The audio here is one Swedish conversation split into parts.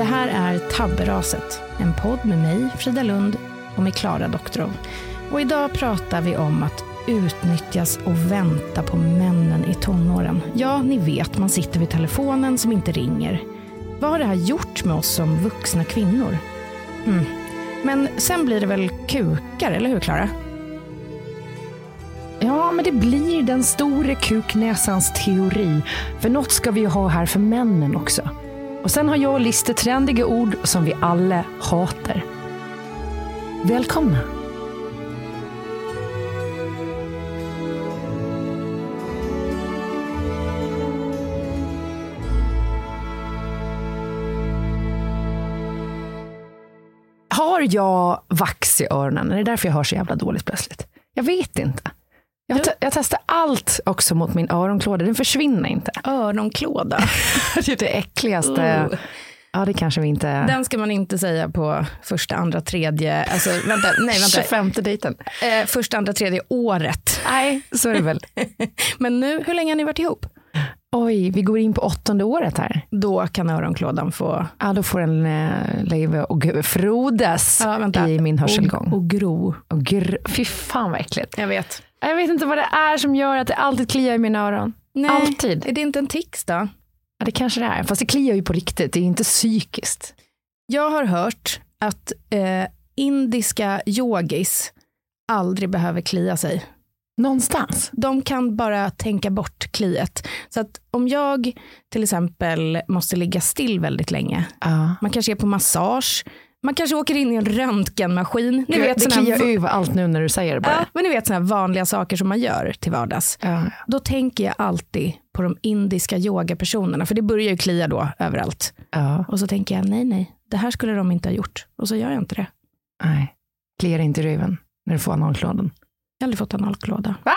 Det här är Tabberaset, en podd med mig, Frida Lund, och med Klara Doktorov. Och idag pratar vi om att utnyttjas och vänta på männen i tonåren. Ja, ni vet, man sitter vid telefonen som inte ringer. Vad har det här gjort med oss som vuxna kvinnor? Mm. Men sen blir det väl kukar, eller hur Klara? Ja, men det blir den store kuknäsans teori. För något ska vi ju ha här för männen också. Och sen har jag listat trendiga ord som vi alla hatar. Välkomna! Har jag vax i öronen? Är det därför jag hör så jävla dåligt plötsligt? Jag vet inte. Jag, te- jag testar allt också mot min öronklåda. Den försvinner inte. Öronklåda. Det är det äckligaste. Oh. Ja, det kanske vi inte... Den ska man inte säga på första, andra, tredje, alltså vänta, nej vänta. 25 dejten. Eh, första, andra, tredje året. Nej, så är det väl. Men nu, hur länge har ni varit ihop? Oj, vi går in på åttonde året här. Då kan öronklådan få Ja, då får den eh, leva och frodas Ja, i min hörselgång. och, och gro. Och gr- Fy fan vad äckligt. Jag vet. Jag vet inte vad det är som gör att det alltid kliar i mina öron. Nej, Alltid. Är det inte en tics då? Ja, det kanske det är. Fast det kliar ju på riktigt. Det är inte psykiskt. Jag har hört att eh, indiska yogis aldrig behöver klia sig. Någonstans. De kan bara tänka bort kliet. Så att om jag till exempel måste ligga still väldigt länge, Ja. man kanske är på massage, man kanske åker in i en röntgenmaskin. Ni Gud, vet, det kliar över allt nu när du säger det bara. ja, men ni vet sådana vanliga saker som man gör till vardags. Ja. Då tänker jag alltid på de indiska yogapersonerna, för det börjar ju klia då överallt. Ja. Och så tänker jag, nej, nej, det här skulle de inte ha gjort. Och så gör jag inte det. Nej. Kliar inte i röven när du får analklådan. Jag har aldrig fått analklåda. Va?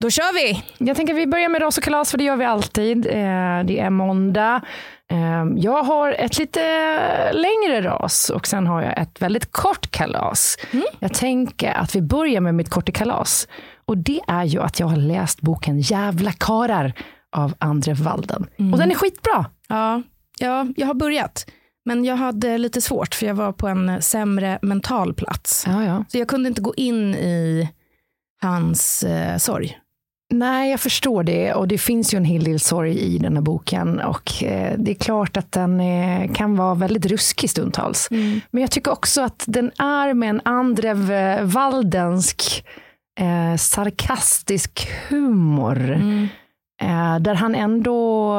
Då kör vi! Jag tänker att vi börjar med ras och kalas, för det gör vi alltid. Eh, det är måndag. Eh, jag har ett lite längre ras och sen har jag ett väldigt kort kalas. Mm. Jag tänker att vi börjar med mitt korta kalas. Och det är ju att jag har läst boken Jävla karar av Andre Walden. Mm. Och den är skitbra. Ja, ja, jag har börjat. Men jag hade lite svårt för jag var på en sämre mental plats. Ja, ja. Så jag kunde inte gå in i hans eh, sorg. Nej, jag förstår det. Och det finns ju en hel del sorg i den här boken. Och eh, det är klart att den eh, kan vara väldigt ruskig stundtals. Mm. Men jag tycker också att den är med en Andrev Waldensk eh, sarkastisk humor. Mm. Eh, där han ändå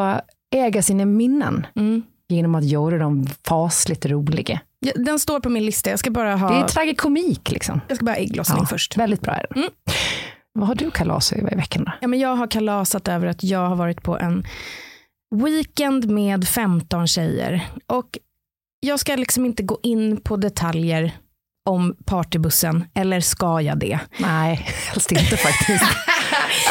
äger sina minnen. Mm. Genom att göra dem fasligt roliga. Den står på min lista. Jag ska bara ha... Det är tragikomik liksom. Jag ska bara ha ägglossning ja, först. Väldigt bra är den. Mm. Vad har du kalasat i veckan då? Ja, men jag har kalasat över att jag har varit på en weekend med 15 tjejer. Och jag ska liksom inte gå in på detaljer om partybussen, eller ska jag det? Nej, helst inte faktiskt.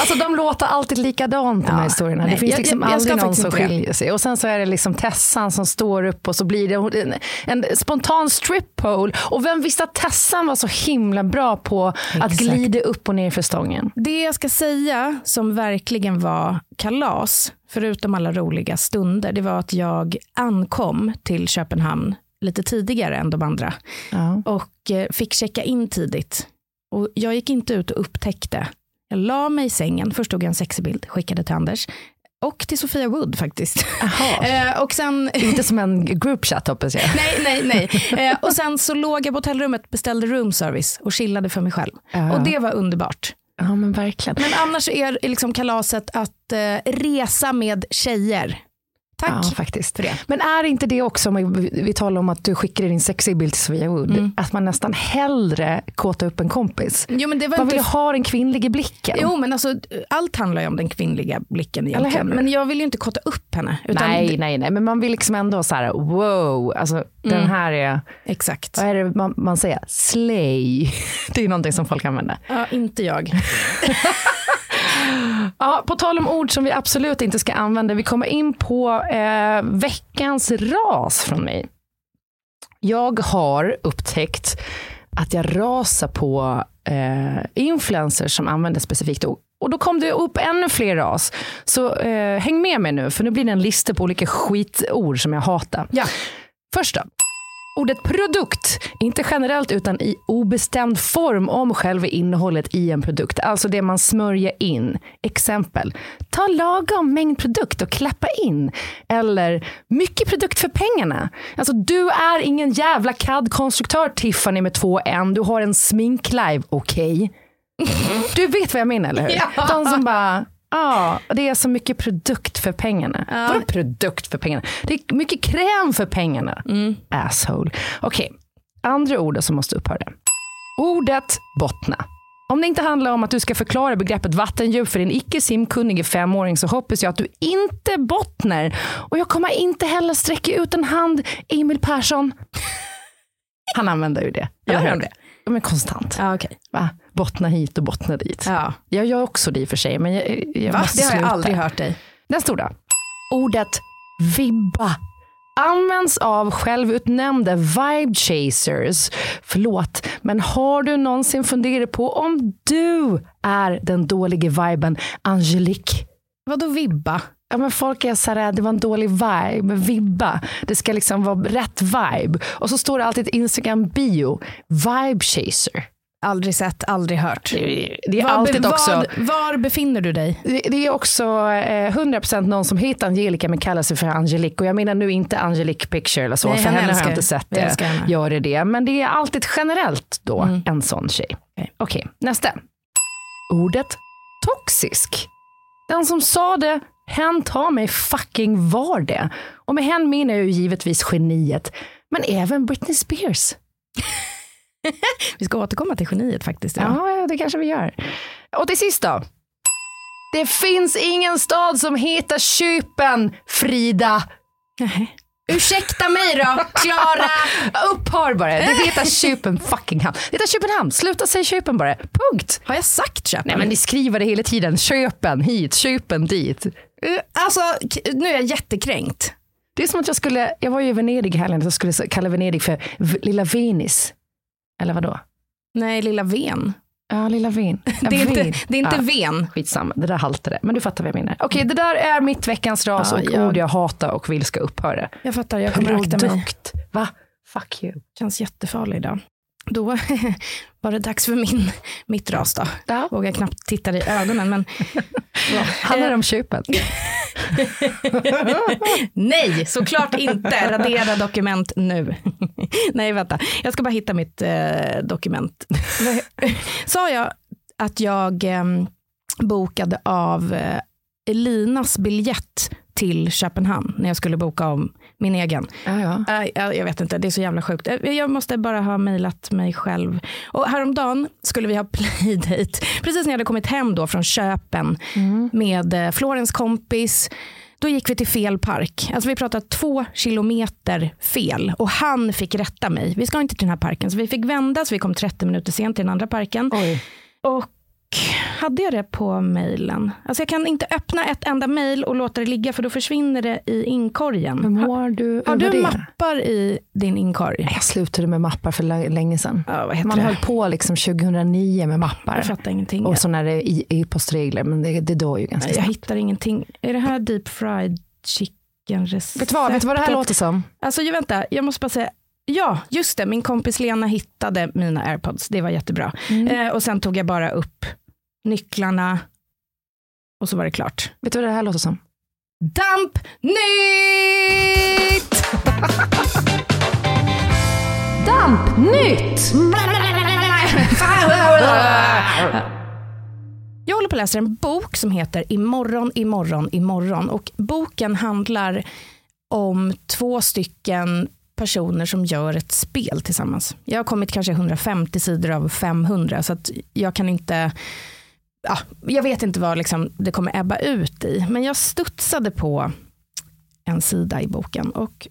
alltså de låter alltid likadant de här historierna. Nej, det finns liksom jag, jag, aldrig någon som skiljer sig. Och sen så är det liksom Tessan som står upp och så blir det en, en spontan strip pole. Och vem visste att Tessan var så himla bra på Exakt. att glida upp och ner för stången? Det jag ska säga som verkligen var kalas, förutom alla roliga stunder, det var att jag ankom till Köpenhamn lite tidigare än de andra. Ja. Och eh, fick checka in tidigt. Och jag gick inte ut och upptäckte. Jag la mig i sängen, först tog jag en sexig bild, skickade till Anders. Och till Sofia Wood faktiskt. eh, och sen... Inte som en group chat hoppas jag. nej, nej, nej. Eh, och sen så låg jag på hotellrummet, beställde room service och chillade för mig själv. Uh. Och det var underbart. Ja men verkligen. Men annars är liksom kalaset att eh, resa med tjejer. Tack ja, faktiskt. för det. Men är inte det också, om vi talar om att du skickade din sexiga bild till Sofia Wood, mm. att man nästan hellre kåtar upp en kompis? Jo, men det var man inte... vill ha den kvinnliga blicken. Jo, men alltså, allt handlar ju om den kvinnliga blicken egentligen. Men jag vill ju inte kåta upp henne. nej, det... nej, nej, men man vill liksom ändå så här, wow, alltså mm. den här är, Exakt. vad är det man, man säger, slay. Det är någonting som folk använder. Ja, inte jag. Ja, på tal om ord som vi absolut inte ska använda. Vi kommer in på eh, veckans ras från mig. Jag har upptäckt att jag rasar på eh, influencers som använder specifikt ord. Och då kom det upp ännu fler ras. Så eh, häng med mig nu, för nu blir det en lista på olika skitord som jag hatar. Ja. Först då. Ordet produkt, inte generellt utan i obestämd form om själva innehållet i en produkt. Alltså det man smörjer in. Exempel, ta lagom mängd produkt och klappa in. Eller, mycket produkt för pengarna. Alltså du är ingen jävla CAD-konstruktör Tiffany med två N. Du har en sminklive, okej? Okay? Du vet vad jag menar, eller hur? Ja. De som bara, Ja, det är så mycket produkt för pengarna. Ja. Vadå produkt för pengarna? Det är mycket kräm för pengarna. Mm. Asshole. Okej, okay. andra ordet som måste upphöra. Ordet bottna. Om det inte handlar om att du ska förklara begreppet vattendjup för din icke simkunnige femåring så hoppas jag att du inte bottnar. Och jag kommer inte heller sträcka ut en hand, Emil Persson. Han använder ju det. Gör han det? Men konstant. Ja, okay. Va? Bottna hit och bottna dit. Ja. Jag gör också det i och för sig, men jag, jag måste Det har sluta. jag aldrig hört dig. Ord då. Ordet vibba används av självutnämnda vibe chasers. Förlåt, men har du någonsin funderat på om du är den dåliga viben Angelique? Vadå vibba? Ja, men folk är så här, det var en dålig vibe, vibba. Det ska liksom vara rätt vibe. Och så står det alltid ett Instagram-bio, vibe chaser. Aldrig sett, aldrig hört. Det, det är var, alltid också... Var, var, befinner du dig? Det, det är också eh, 100% någon som heter Angelica men kallar sig för Angelique. Och jag menar nu inte Angelique Picture eller så, Nej, för henne har jag inte sett det. Gör det det. Men det är alltid generellt då mm. en sån tjej. Okej, okay. nästa. Ordet toxisk. Den som sa det Hen tar mig fucking var det. Och med hen menar jag ju givetvis geniet, men även Britney Spears. vi ska återkomma till geniet faktiskt. Ja. ja, det kanske vi gör. Och till sist då. Det finns ingen stad som heter Kypen, Frida. Ursäkta mig då, Klara. Upphör bara. Det heter Köpen fucking hamn. Det heter Köpenhamn. Sluta säga Köpen bara. Punkt. Har jag sagt Köpen? Nej men ni skriver det hela tiden. Köpen hit, Köpen dit. Uh, Alltså, nu är jag jättekränkt. Det är som att jag skulle, jag var ju i Venedig i helgen, så jag skulle kalla Venedig för lilla Venice. Eller vadå? Nej, lilla Ven. Ja, lilla. Ja, Det är inte, Ven. det är inte Ja. Ven. Skitsamma, det där haltade. Men du fattar vad jag menar. Okej, det där är mitt veckans ras Ja, och jag- ord jag hatar och vill ska upphöra. Jag fattar, jag kommer akta mig. Va? Fuck you. Känns jättefarlig idag. Då var det dags för min, mitt ras då. Ja. Vågar knappt titta i ögonen. Men, ja. Handlar om köpen? Nej, såklart inte. Radera dokument nu. Nej, vänta. Jag ska bara hitta mitt eh, dokument. Sa jag att jag eh, bokade av eh, Elinas biljett till Köpenhamn när jag skulle boka om min egen. Ja, ja. Nej, jag, vet inte, det är så jävla sjukt. Eh, Jag måste bara ha mejlat mig själv. Och häromdagen skulle vi ha playdate, precis när jag hade kommit hem då från Köpen med eh, Florens kompis. Då gick vi till fel park. Alltså vi pratade två kilometer fel och han fick rätta mig. Vi ska inte till den här parken. Så vi fick vända så vi kom 30 minuter sent till den andra parken. Oj. Och hade jag det på mejlen? Alltså jag kan inte öppna ett enda mejl och låta det ligga för då försvinner det i inkorgen. Men mår du Har du det? mappar i din inkorg? Jag slutade med mappar för lä- länge sedan. Ja, Man det? höll på liksom 2009 med mappar. Jag fattar ingenting. Och sådana där i- e-postregler, men det, det dör ju ganska jag snabbt. hittar ingenting. Är det här deep fried chicken recept? Vet du vad, vet du vad det här låter som? Alltså ju, vänta, jag måste bara säga. Ja, just det. Min kompis Lena hittade mina airpods. Det var jättebra. Mm. Eh, och sen tog jag bara upp nycklarna och så var det klart. Vet du vad det här låter som? Damp nytt! Dampnytt! Jag håller på att läsa en bok som heter Imorgon, imorgon, imorgon. Och boken handlar om två stycken personer som gör ett spel tillsammans. Jag har kommit kanske 150 sidor av 500 så att jag kan inte Ja, jag vet inte vad liksom det kommer ebba ut i, men jag studsade på en sida i boken och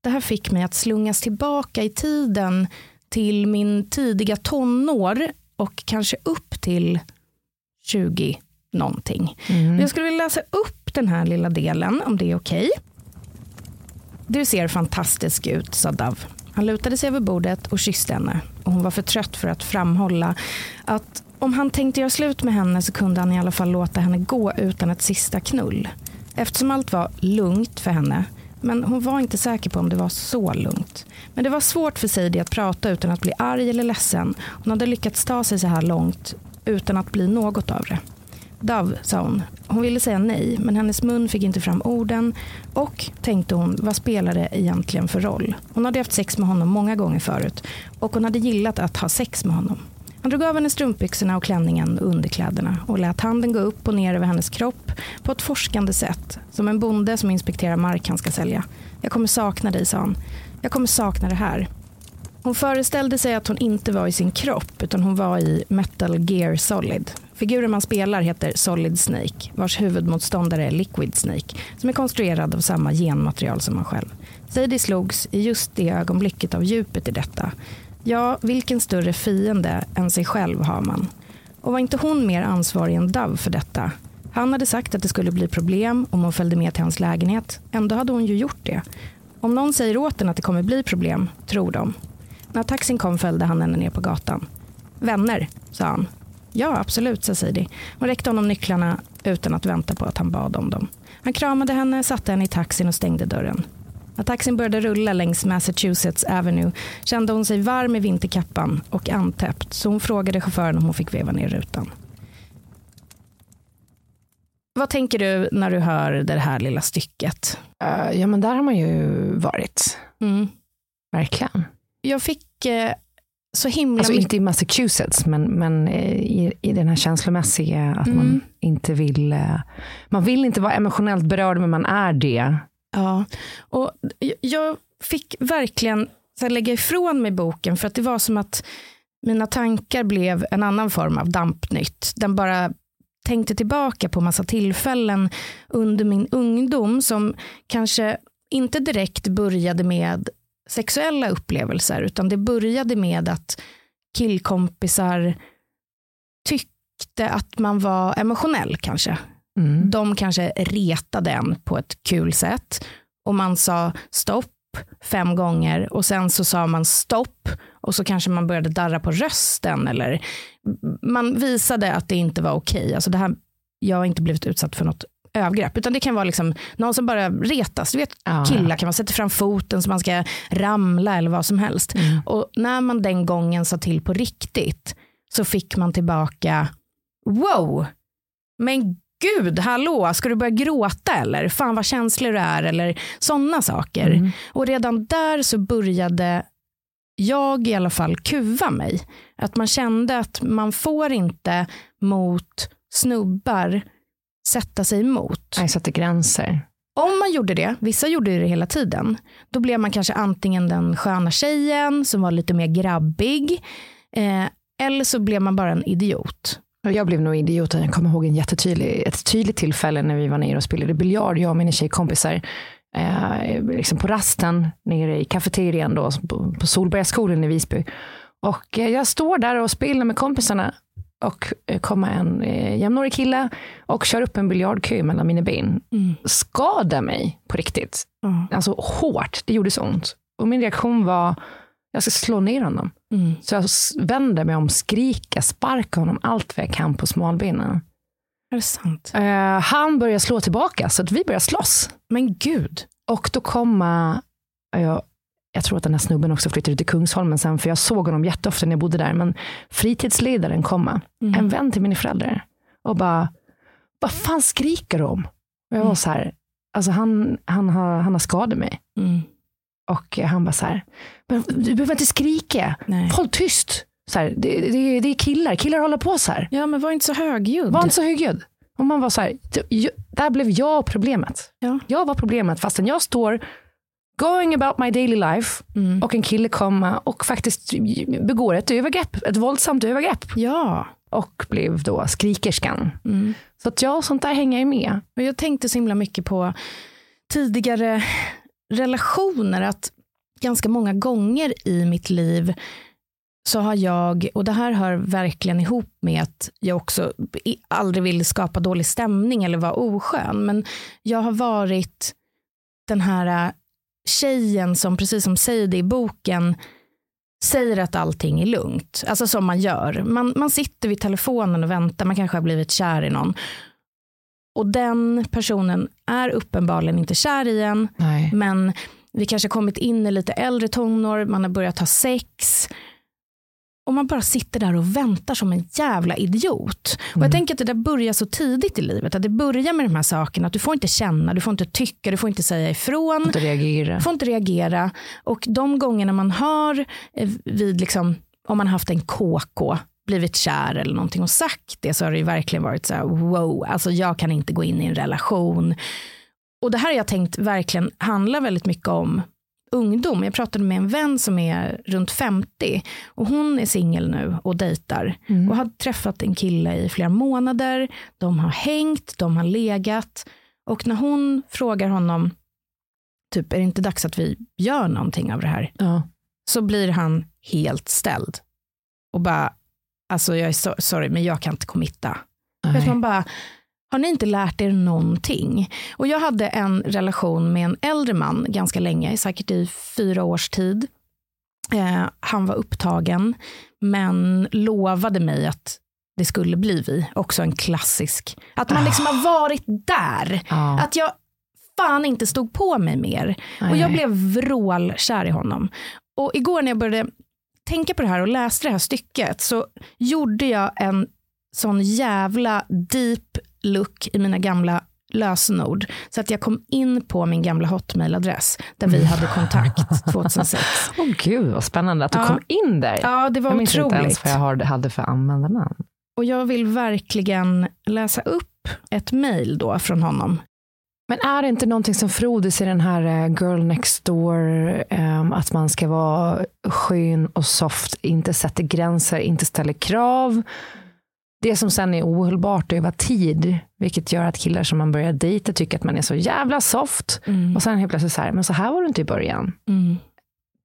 det här fick mig att slungas tillbaka i tiden till min tidiga tonår och kanske upp till 20 någonting. Mm. Jag skulle vilja läsa upp den här lilla delen om det är okej. Du ser fantastisk ut, sa Dav. Han lutade sig över bordet och kysste henne och hon var för trött för att framhålla att om han tänkte göra slut med henne så kunde han i alla fall låta henne gå utan ett sista knull. Eftersom allt var lugnt för henne, men hon var inte säker på om det var så lugnt. Men det var svårt för Sadie att prata utan att bli arg eller ledsen. Hon hade lyckats ta sig så här långt utan att bli något av det. Dove, sa hon. Hon ville säga nej, men hennes mun fick inte fram orden. Och, tänkte hon, vad spelar det egentligen för roll? Hon hade haft sex med honom många gånger förut. Och hon hade gillat att ha sex med honom. Han drog av henne strumpbyxorna och klänningen och underkläderna och lät handen gå upp och ner över hennes kropp på ett forskande sätt. Som en bonde som inspekterar mark han ska sälja. Jag kommer sakna dig, sa han. Jag kommer sakna det här. Hon föreställde sig att hon inte var i sin kropp utan hon var i Metal Gear Solid. Figuren man spelar heter Solid Snake vars huvudmotståndare är Liquid Snake som är konstruerad av samma genmaterial som man själv. Sadie slogs i just det ögonblicket av djupet i detta. Ja, vilken större fiende än sig själv har man? Och var inte hon mer ansvarig än Dove för detta? Han hade sagt att det skulle bli problem om hon följde med till hans lägenhet. Ändå hade hon ju gjort det. Om någon säger åt henne att det kommer bli problem, tror de. När taxin kom följde han henne ner på gatan. Vänner, sa han. Ja, absolut, sa Sadie. Hon räckte honom nycklarna utan att vänta på att han bad om dem. Han kramade henne, satte henne i taxin och stängde dörren. När taxin började rulla längs Massachusetts Avenue kände hon sig varm i vinterkappan och antäppt så hon frågade chauffören om hon fick veva ner rutan. Vad tänker du när du hör det här lilla stycket? Eh, ja, men där har man ju varit. Mm. Verkligen. Jag fick eh, så himla Alltså inte i Massachusetts, men, men eh, i, i den här känslomässiga, att man Mm. inte vill, eh, man vill inte vara emotionellt berörd, men man är det. Ja, och jag fick verkligen så lägga ifrån mig boken för att det var som att mina tankar blev en annan form av dampnytt. Den bara tänkte tillbaka på massa tillfällen under min ungdom som kanske inte direkt började med sexuella upplevelser utan det började med att killkompisar tyckte att man var emotionell kanske. Mm. De kanske retade en på ett kul sätt och man sa stopp fem gånger och sen så sa man stopp och så kanske man började darra på rösten eller man visade att det inte var okej. Alltså det här, jag har inte blivit utsatt för något övergrepp utan det kan vara liksom någon som bara retas. Du vet Ja, killar kan man sätta fram foten så man ska ramla eller vad som helst. Mm. Och när man den gången sa till på riktigt så fick man tillbaka wow, men gud, hallå, ska du börja gråta eller? Fan vad känslig du är eller sådana saker. Mm. Och redan där så började jag i alla fall kuva mig. Att man kände att man får inte mot snubbar sätta sig emot. Jag sätter gränser. Om man gjorde det, vissa gjorde det hela tiden, då blev man kanske antingen den sköna tjejen som var lite mer grabbig, eh, eller så blev man bara en idiot. Jag blev nog idioten. Jag kommer ihåg en jättetydlig, ett tydligt tillfälle när vi var nere och spelade biljard, jag och mina tjejkompisar. Eh, liksom på rasten nere i kafeterian då, på, på Solbergaskolan i Visby. Och eh, jag står där och spelar med kompisarna och eh, kommer en eh, jämnårig kille och kör upp en biljardkö mellan mina ben. Mm. Skadar mig på riktigt. Ja. Alltså hårt. Det gjorde så ont. Och min reaktion var, jag ska slå ner honom. Mm. Så jag vänder mig om, skriker, sparkar honom allt vad jag kan på smalbenen. Är det sant? Eh, han börjar slå tillbaka, så att vi börjar slåss. Men gud. Och då kommer, jag, jag tror att den här snubben också flyttade till Kungsholmen sen, för jag såg honom jätteofta när jag bodde där, men fritidsledaren kommer, Mm. en vän till mina föräldrar, och bara, vad fan skriker du om? Och jag var Mm. så här, alltså han, han, har, han har skadat mig. Mm. Och han bara så här, men du behöver inte skrika, Nej. håll tyst. Så här, det, det, det är killar, killar håller på så här. Ja, men var inte så högljudd. Var inte så högljudd. Och man var så här, jag- där blev jag problemet. Ja. Jag var problemet fastän jag står going about my daily life Mm. och en kille kommer och faktiskt begår ett övergrepp, ett våldsamt övergrepp Ja. och blev då skrikerskan. Mm. Så att ja, sånt där hänger ju med. Och jag tänkte så himla mycket på tidigare relationer. Att ganska många gånger i mitt liv så har jag, och det här hör verkligen ihop med att jag också aldrig vill skapa dålig stämning eller vara oskön. Men jag har varit den här äh, tjejen som, precis som säger det i boken, säger att allting är lugnt. Alltså som man gör. Man, man sitter vid telefonen och väntar, man kanske har blivit kär i någon. Och den personen är uppenbarligen inte kär i en, Nej. men vi kanske kommit in i lite äldre tonår, man har börjat ha sex. Och man bara sitter där och väntar som en jävla idiot. Och jag tänker att det där börjar så tidigt i livet. Att det börjar med de här sakerna. Att du får inte känna, du får inte tycka, du får inte säga ifrån. Inte reagera. får inte reagera. Och de gångerna man har eh, vid, liksom, om man haft en KK, blivit kär eller någonting och sagt det så har det ju verkligen varit så här, wow, alltså jag kan inte gå in i en relation. Och det här har jag tänkt verkligen handlar väldigt mycket om ungdom. Jag pratade med en vän som är runt 50 och hon är singel nu och dejtar och har träffat en kille i flera månader. De har hängt, de har legat och när hon frågar honom typ är det inte dags att vi gör någonting av det här? Ja. Så blir han helt ställd och bara alltså jag är so sorry men jag kan inte committa. För man bara, har ni inte lärt er någonting? Och jag hade en relation med en äldre man ganska länge, säkert i fyra års tid. Eh, han var upptagen, men lovade mig att det skulle bli vi. Också en klassisk. Att man liksom har varit där. Ja. Att jag fan inte stod på mig mer. Nej, Och jag blev vrålkär i honom. Och igår när jag började tänka på det här och läste det här stycket så gjorde jag en sån jävla deep look i mina gamla lösenord. Så att jag kom in på min gamla hotmailadress där vi hade kontakt 2006. Åh gud vad spännande att du Ja. kom in där. Ja, det var jag minns inte ens otroligt. vad jag hade för användarnamn. Och jag vill verkligen läsa upp ett mail då från honom. Men är det inte någonting som frodas i den här eh, girl next door, ehm, att man ska vara skön och soft, inte sätter gränser, inte ställer krav? det som sen är ohållbart över tid, vilket gör att killar som man börjar dejta tycker att man är så jävla soft. Mm. Och sen helt plötsligt så här, men så här var du inte i början. Mm.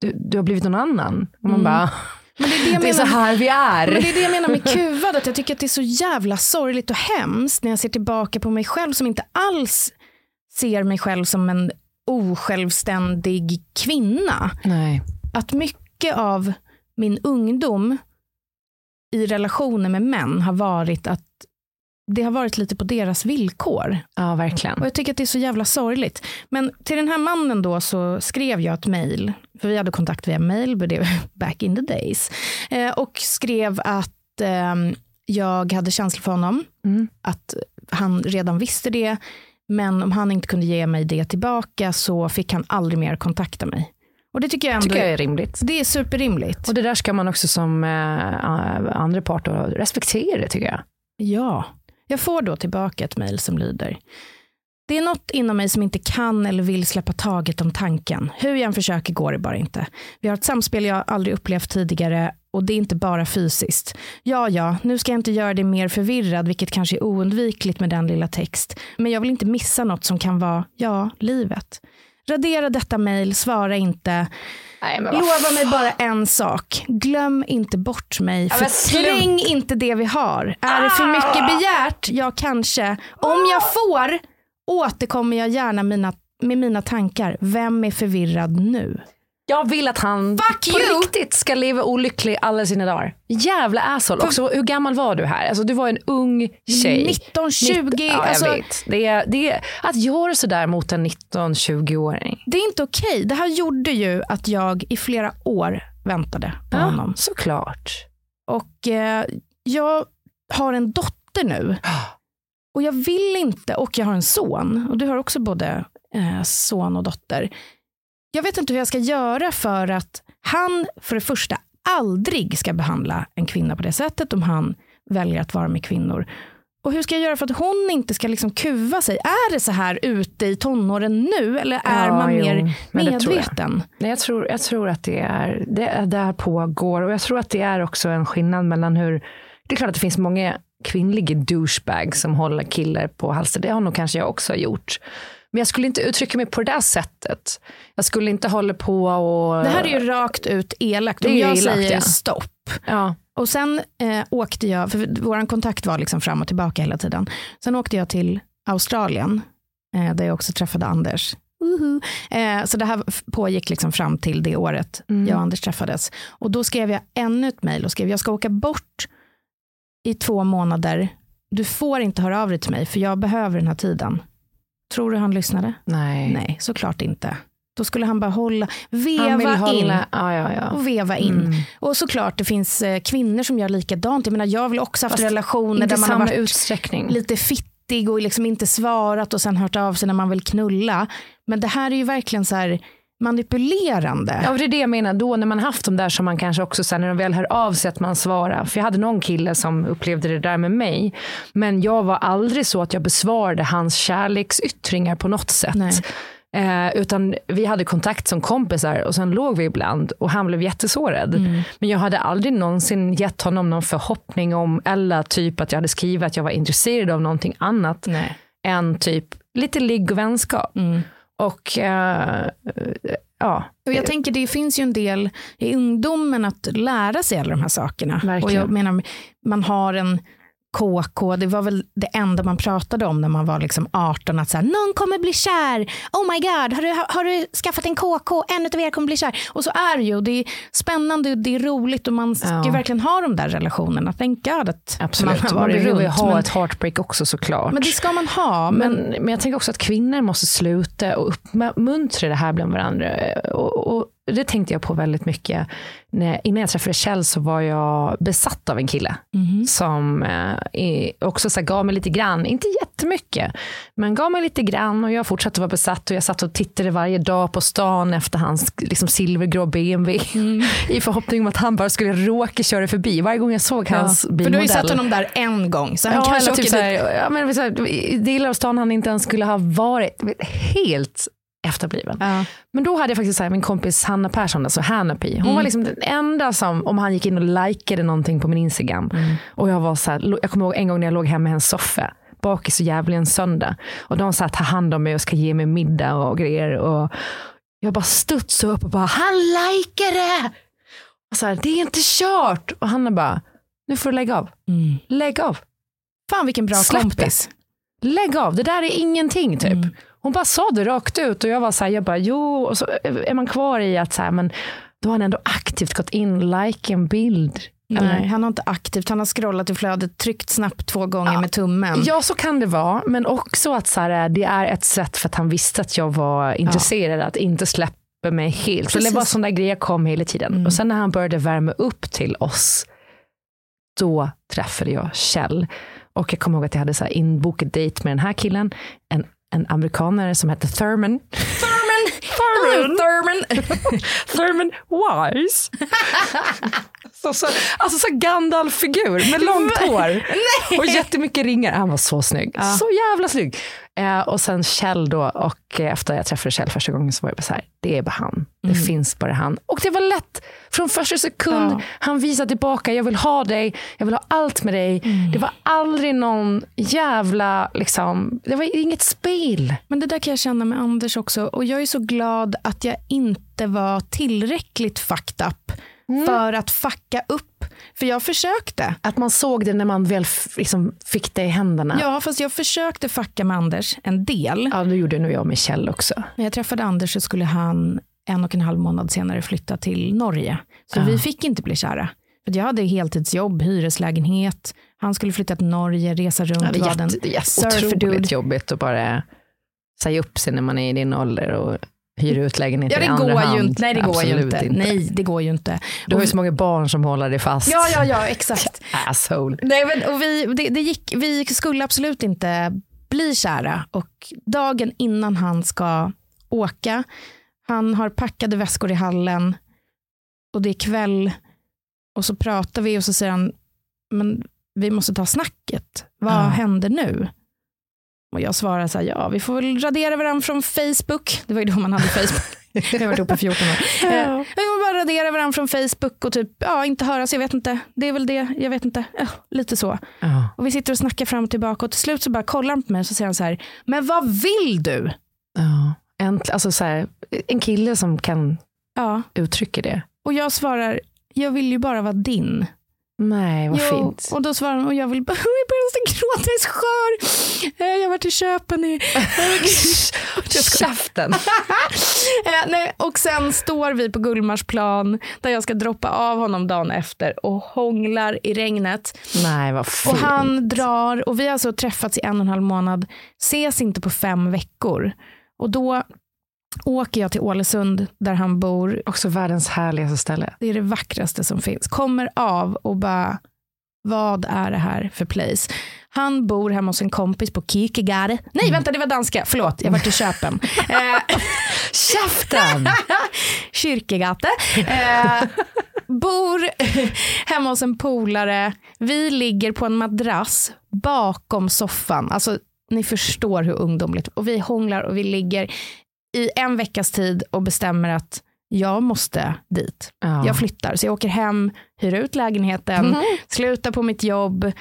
Du, du har blivit någon annan. Och man Mm. bara, Men det är det jag det är så menar. här vi är. Men det är det jag menar med kuvad, att jag tycker att det är så jävla sorgligt och hemskt när jag ser tillbaka på mig själv som inte alls ser mig själv som en osjälvständig kvinna. Nej. Att mycket av min ungdom i relationer med män har varit att det har varit lite på deras villkor. Ja, verkligen. Och jag tycker att det är så jävla sorgligt. Men till den här mannen då så skrev jag ett mejl, för vi hade kontakt via mejl, back in the days. Eh, och skrev att eh, jag hade känslor för honom, Mm. att han redan visste det, men om han inte kunde ge mig det tillbaka så fick han aldrig mer kontakta mig. Och det tycker jag ändå tycker jag är rimligt. det är superrimligt. Och det där ska man också som eh, andra part respektera tycker jag. Ja, jag får då tillbaka ett mejl som lyder. Det är något inom mig som inte kan eller vill släppa taget om tanken. Hur jag än försöker går det bara inte. Vi har ett samspel jag aldrig upplevt tidigare och det är inte bara fysiskt. Ja, ja, nu ska jag inte göra det mer förvirrad, vilket kanske är oundvikligt med den lilla text. Men jag vill inte missa något som kan vara, ja, livet. Radera detta mejl, svara inte. Nej, Lova mig bara en sak. Glöm inte bort mig. men Förträng inte det vi har. Är det för mycket begärt? Ja, kanske. Om jag får återkommer jag gärna mina, med mina tankar. Vem är förvirrad nu? Jag vill att han Fuck på you! riktigt ska leva olycklig alla sina dagar. Jävla asshole. Också, hur gammal var du här? Alltså, du var en ung tjej. 19, 20. Ja, alltså, jag vet. Det är, det är, att göra sådär mot en 19-20-åring. det är inte okej. Det här gjorde ju att jag i flera år väntade på honom. såklart. Och eh, jag har en dotter nu. Och jag vill inte, och jag har en son. Och du har också både eh, son och dotter. Jag vet inte hur jag ska göra för att han för det första aldrig ska behandla en kvinna på det sättet om han väljer att vara med kvinnor. Och hur ska jag göra för att hon inte ska liksom kuva sig? Är det så här ute i tonåren nu eller är Ja, man jo, mer det tror jag. medveten? Nej, jag, tror, jag tror att det är det är där pågår och jag tror att det är också en skillnad mellan hur det är klart att det finns många kvinnliga douchebags som håller killar på halsen. Det har nog kanske jag också gjort. Men jag skulle inte uttrycka mig på det där sättet. Jag skulle inte hålla på och... Det här är ju rakt ut elakt. Det är Om jag elakt, säger ja. stopp. Ja, Och sen eh, åkte jag, för vår kontakt var liksom fram och tillbaka hela tiden. Sen åkte jag till Australien, eh, där jag också träffade Anders. Uhu. Eh, så det här pågick liksom fram till det året jag och Anders träffades. Och då skrev jag ännu ett mejl och skrev, jag ska åka bort i två månader. Du får inte höra av dig till mig, för jag behöver den här tiden. Tror du han lyssnade? nej. Nej, såklart inte. Då skulle han bara hålla, veva vill in hålla... Ja, ja, ja. och veva in. Mm. Och såklart det finns eh, kvinnor som gör likadant. Jag menar jag har väl också haft Fast relationer där man har varit utsträckning. lite fittig och liksom inte svarat och sen hört av sig när man vill knulla. Men det här är ju verkligen så här manipulerande. Ja, det är det jag menar. Då när man haft dem där som man kanske också sen när de väl hör av sig att man svarar. För jag hade någon kille som upplevde det där med mig. Men jag var aldrig så att jag besvarade hans kärleksyttringar på något sätt. Nej. Eh, utan vi hade kontakt som kompisar och sen låg vi ibland och han blev jättesårad. Mm. Men jag hade aldrig någonsin gett honom någon förhoppning om eller typ att jag hade skrivit att jag var intresserad av någonting annat Nej. än typ lite ligg och vänskap. Mm. Och eh, ja, Och jag tänker det finns ju en del i ungdomen att lära sig alla de här sakerna. Verkligen. Och jag menar, man har en KK, det var väl det enda man pratade om när man var liksom 18, att så här, någon kommer bli kär, oh my god, har du, har du skaffat en KK, en av er kommer bli kär. Och så är det ju, det är spännande, och det är roligt och man ska Ja. verkligen ha de där relationerna. Thank God att Absolut. man har varit runt. ha men, ett heartbreak också såklart. men det ska man ha. Men, men, men jag tänker också att kvinnor måste sluta och uppmuntra det här bland varandra. Och, och det tänkte jag på väldigt mycket. När, innan jag träffade Kjell så var jag besatt av en kille. Mhm. Som eh, också så gav mig lite grann, inte jättemycket, men gav mig lite grann och jag fortsatte vara besatt och jag satt och tittade varje dag på stan efter hans liksom, silvergrå BMW Mm. i förhoppning om att han bara skulle råka köra förbi. Varje gång jag såg hans för bilmodell. du har ju sett honom där en gång, så han Ja, kanske typ åker så dit. här, ja, men så här, delar av stan han inte ens skulle ha varit. Helt efterbliven. Ja. Men då hade jag faktiskt så här, min kompis Hanna Persson, alltså Hanapi. Hon var liksom den enda som, om han gick in och likade någonting på min Instagram. Och jag var så här, jag kommer ihåg en gång när jag låg hemma i hennes soffa. Bakis och jävlig en söndag. Och de här, tar hand om mig och ska ge mig middag och grejer. Och jag bara studsade upp och bara, han likade! Och så här, det är inte kört. Och Hanna bara, nu får du lägga av. Mm. Lägg av. Fan vilken bra Släpp kompis. Lägg av, det där är ingenting typ. Hon bara sa det rakt ut och jag var så här, jag bara jo, och så är man kvar i att så här, men då har han ändå aktivt gått in, like en bild. Nej, han har inte aktivt, han har scrollat i flödet, tryckt snabbt två gånger med tummen. Ja, så kan det vara, men också att så här, det är ett sätt för att han visste att jag var intresserad, att inte släppa mig helt. För det Precis. var sådana grejer kom hela tiden. Mm. Och sen när han började värma upp till oss, då träffade jag Kjell. Och jag kommer ihåg att jag hade så inbokat dejt med den här killen, en, en amerikanare som hette Thurman. Thurman! Thurman! Thurman! Thurman Wise. så, så, alltså så Gandalf-figur med långt hår och jättemycket ringar. Han var så snygg. Så jävla snygg. Eh, och sen Kjell då, och eh, efter jag träffade Kjell första gången så var jag bara så här, det är bara han. Det finns bara han. Och det var lätt. Från första sekund, Ja. han visade tillbaka, jag vill ha dig, jag vill ha allt med dig. Det var aldrig någon jävla, liksom, det var inget spel. Men det där kan jag känna med Anders också. Och jag är så glad att jag inte var tillräckligt fucked up för att fucka upp. För jag försökte. Att man såg det när man väl liksom fick det i händerna. Ja, fast jag försökte fucka med Anders en del. Ja, det gjorde nog jag med Kjell också. När jag träffade Anders så skulle han en och en halv månad senare flytta till Norge. Så vi fick inte bli kära. För jag hade heltidsjobb, hyreslägenhet. Han skulle flytta till Norge, resa runt. Ja, det är den jätte, surferdude. otroligt jobbigt att bara säga upp sig när man är i din ålder och hyra ut lägenheten Ja, i det andra går hand. ju inte. Nej, det går ju Absolut inte. Nej, det går ju inte. Du har ju så många barn som håller dig fast. Ja, ja, ja, exakt. Asshole. Nej, men, och vi, det, det gick, vi skulle absolut inte bli kära. Och dagen innan han ska åka, han har packade väskor i hallen och det är kväll och så pratar vi och så säger han, men vi måste ta snacket. Vad Ja. händer nu? Och jag svarar så här, ja vi får väl radera varandra från Facebook. Det var ju då man hade Facebook. Vi har varit ihop i 14 år. Eh, Vi får bara radera varandra från Facebook och typ, ja inte höras, jag vet inte. Det är väl det, jag vet inte. Ja, lite så. Ja. Och vi sitter och snackar fram och tillbaka och till slut så bara kollar han på mig och så säger han så här, men vad vill du? Ja. Änt- alltså så här, en kille som kan Ja, uttrycka det. och jag svarar, jag vill ju bara vara din. Nej, vad Jo, fint. Och då svarar han, och jag vill bara, jag börjar nästan gråta, jag är skör. Eh, Jag har varit i Köpen i... Käften. Eh, nej, och sen står vi på Gullmarsplan där jag ska droppa av honom dagen efter och hånglar i regnet. Nej, vad fint. Och han drar, och vi har alltså träffats i en och en halv månad, ses inte på fem veckor. Och då åker jag till Ålesund där han bor. Också världens härligaste ställe. Det är det vackraste som finns. Kommer av och bara, vad är det här för place? Han bor hemma hos en kompis på Kierkegaard. Nej, vänta, det var danska. Förlåt, jag var till Köpen. Eh, Käften! Kyrkegate. Eh, bor hemma hos en polare. Vi ligger på en madrass bakom soffan. Alltså, ni förstår hur ungdomligt. Och vi hånglar och vi ligger i en veckas tid och bestämmer att jag måste dit. Ja. Jag flyttar. Så jag åker hem, hyr ut lägenheten, slutar på mitt jobb.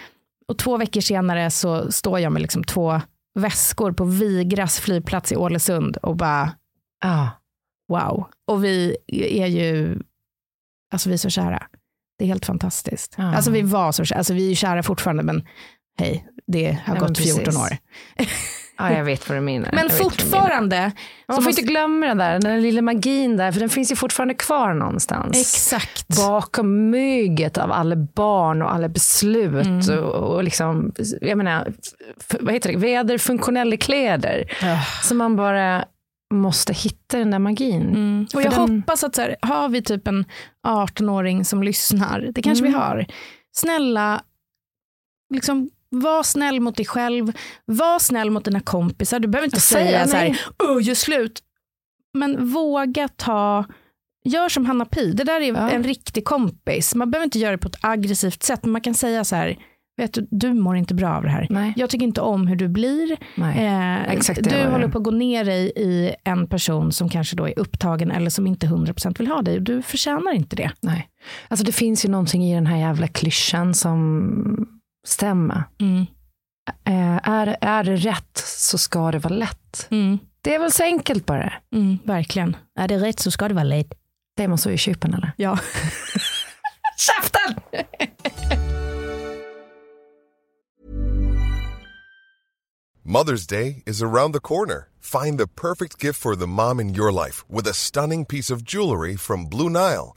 Och två veckor senare så står jag med liksom två väskor på Vigras flygplats i Ålesund och bara Ja. wow. Och vi är ju, alltså vi är så kära. Det är helt fantastiskt. Ja. Alltså vi var så kära, alltså vi är ju kära fortfarande men hej, det har men gått 14 precis. år. ja, jag vet vad du menar. Men Jag fortfarande, Man får måste- inte glömma den där, den där lilla magin där, för den finns ju fortfarande kvar någonstans. exakt. Bakom myget av alla barn och alla beslut Mm. och, och liksom, jag menar, vad heter det, väderfunktionella kläder. Så man bara måste hitta den där magin. Mm. Och jag den- hoppas att så här, har vi typ en 18-åring som lyssnar, det kanske Mm. vi har. Snälla, liksom, var snäll mot dig själv, var snäll mot dina kompisar. Du behöver inte Säg- säga så nej. här, "Åh, gör slut. Men våga ta, gör som Hanna Pi, det där är Ja. en riktig kompis. Man behöver inte göra det på ett aggressivt sätt, men man kan säga så här, vet du, du mår inte bra av det här. Nej. Jag tycker inte om hur du blir. Nej. Eh, Exakt du håller på att gå ner dig i en person som kanske då är upptagen eller som inte 100% vill ha dig. Du förtjänar inte det. Nej. Alltså det finns ju någonting i den här jävla klyschan som stämmer. Mm. Eh, är, är det rätt så ska det vara lätt. Mm. Det är väl så enkelt bara. Mm, verkligen. Är det rätt så ska det vara lätt. Det är man så i kypen eller? Ja. Käften! Mother's Day is around the corner. Find the perfect gift for the mom in your life with a stunning piece of jewelry from Blue Nile.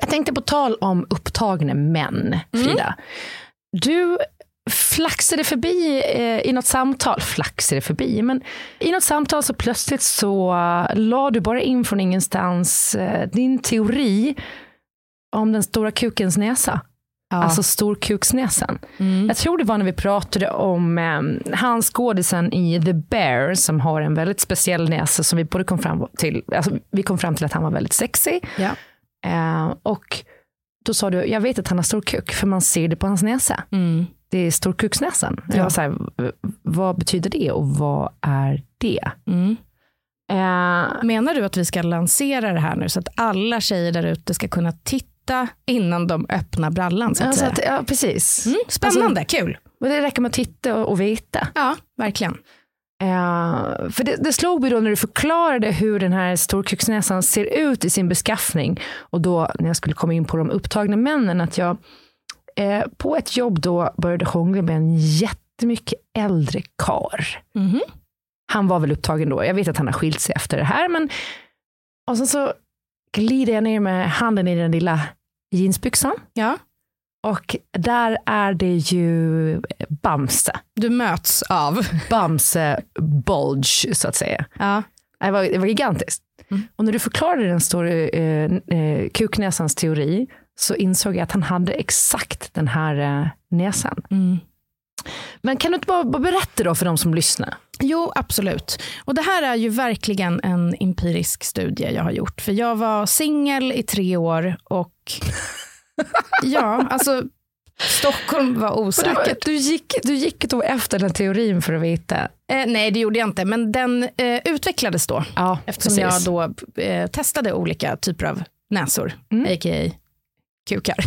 Jag tänkte på tal om upptagna män, Frida. Du flaxade förbi eh, i något samtal, flaxade förbi, men i något samtal så plötsligt så uh, la du bara in från ingenstans eh, din teori om den stora kukens näsa. Alltså storkuksnäsan. Jag tror det var när vi pratade om eh, han skådisen i The Bear som har en väldigt speciell näsa som vi både kom fram till, alltså vi kom fram till att han var väldigt sexig. Ja. Eh, och då sa du, jag vet att han har stor kuk, för man ser det på hans näsa. Mm. Det är storkuksnäsan. Jag var så här, vad betyder det och vad är det? Mm. Eh, Menar du att vi ska lansera det här nu så att alla tjejer där ute ska kunna titta innan de öppnar brallan? Så att alltså säga? ja, precis. Mm, spännande, kul. Och det räcker med att titta och, och veta. Ja, verkligen. Eh, för det, det slog mig då när du förklarade hur den här storkuksnäsan ser ut i sin beskaffning. Och då när jag skulle komma in på de upptagna männen, att jag eh, på ett jobb då började hångla med en jättemycket äldre kar. Mhm. Han var väl upptagen då. Jag vet att han har skilt sig efter det här. Men... Och sen så glider jag ner med handen i den lilla jeansbyxan. Ja, Och där är det ju Bamse. du möts av. Bamse bulge, så att säga. Ja. Det var, det var gigantiskt. Mm. Och när du förklarade den stora eh, eh, kuknäsans teori så insåg jag att han hade exakt den här eh, näsan. Mm. Men kan du inte bara, bara berätta då för de som lyssnar? Jo, absolut. Och det här är ju verkligen en empirisk studie jag har gjort. För jag var singel i tre år och ja, alltså Stockholm var du, osäkert. du, gick, du gick då efter den teorin för att veta. Eh, nej, det gjorde jag inte, men den eh, utvecklades då. Ja, Eftersom jag då eh, testade olika typer av näsor, a.k.a. kukar.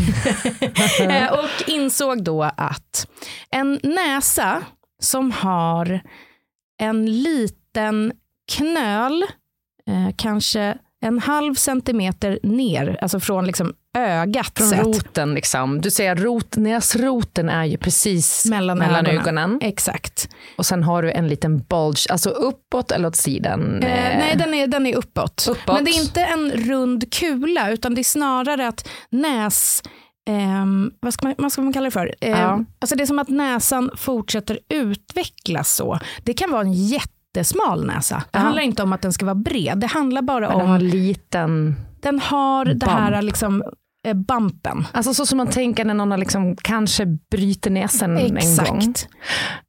Eh, och insåg då att en näsa som har en liten knöl, eh, kanske en halv centimeter ner, alltså från liksom ögat Från sett. roten liksom. Du säger rot, näsroten är ju precis Mellan, mellan ögonen. ögonen. Exakt. Och sen har du en liten bulge, alltså uppåt eller åt sidan. Eh, nej, den är, den är uppåt. Uppåt. Men det är inte en rund kula, utan det är snarare att näs... ehm, vad, ska man, vad ska man kalla det för? Ehm, Ja. alltså det är som att näsan fortsätter utvecklas så. Det kan vara en jättesmal näsa. Det Ja. handlar inte om att den ska vara bred. Det handlar bara Men den om har en liten... den har det här Bump. liksom, eh, bumpen. Alltså så som man tänker när någon har liksom kanske bryter näsan en gång. Exakt.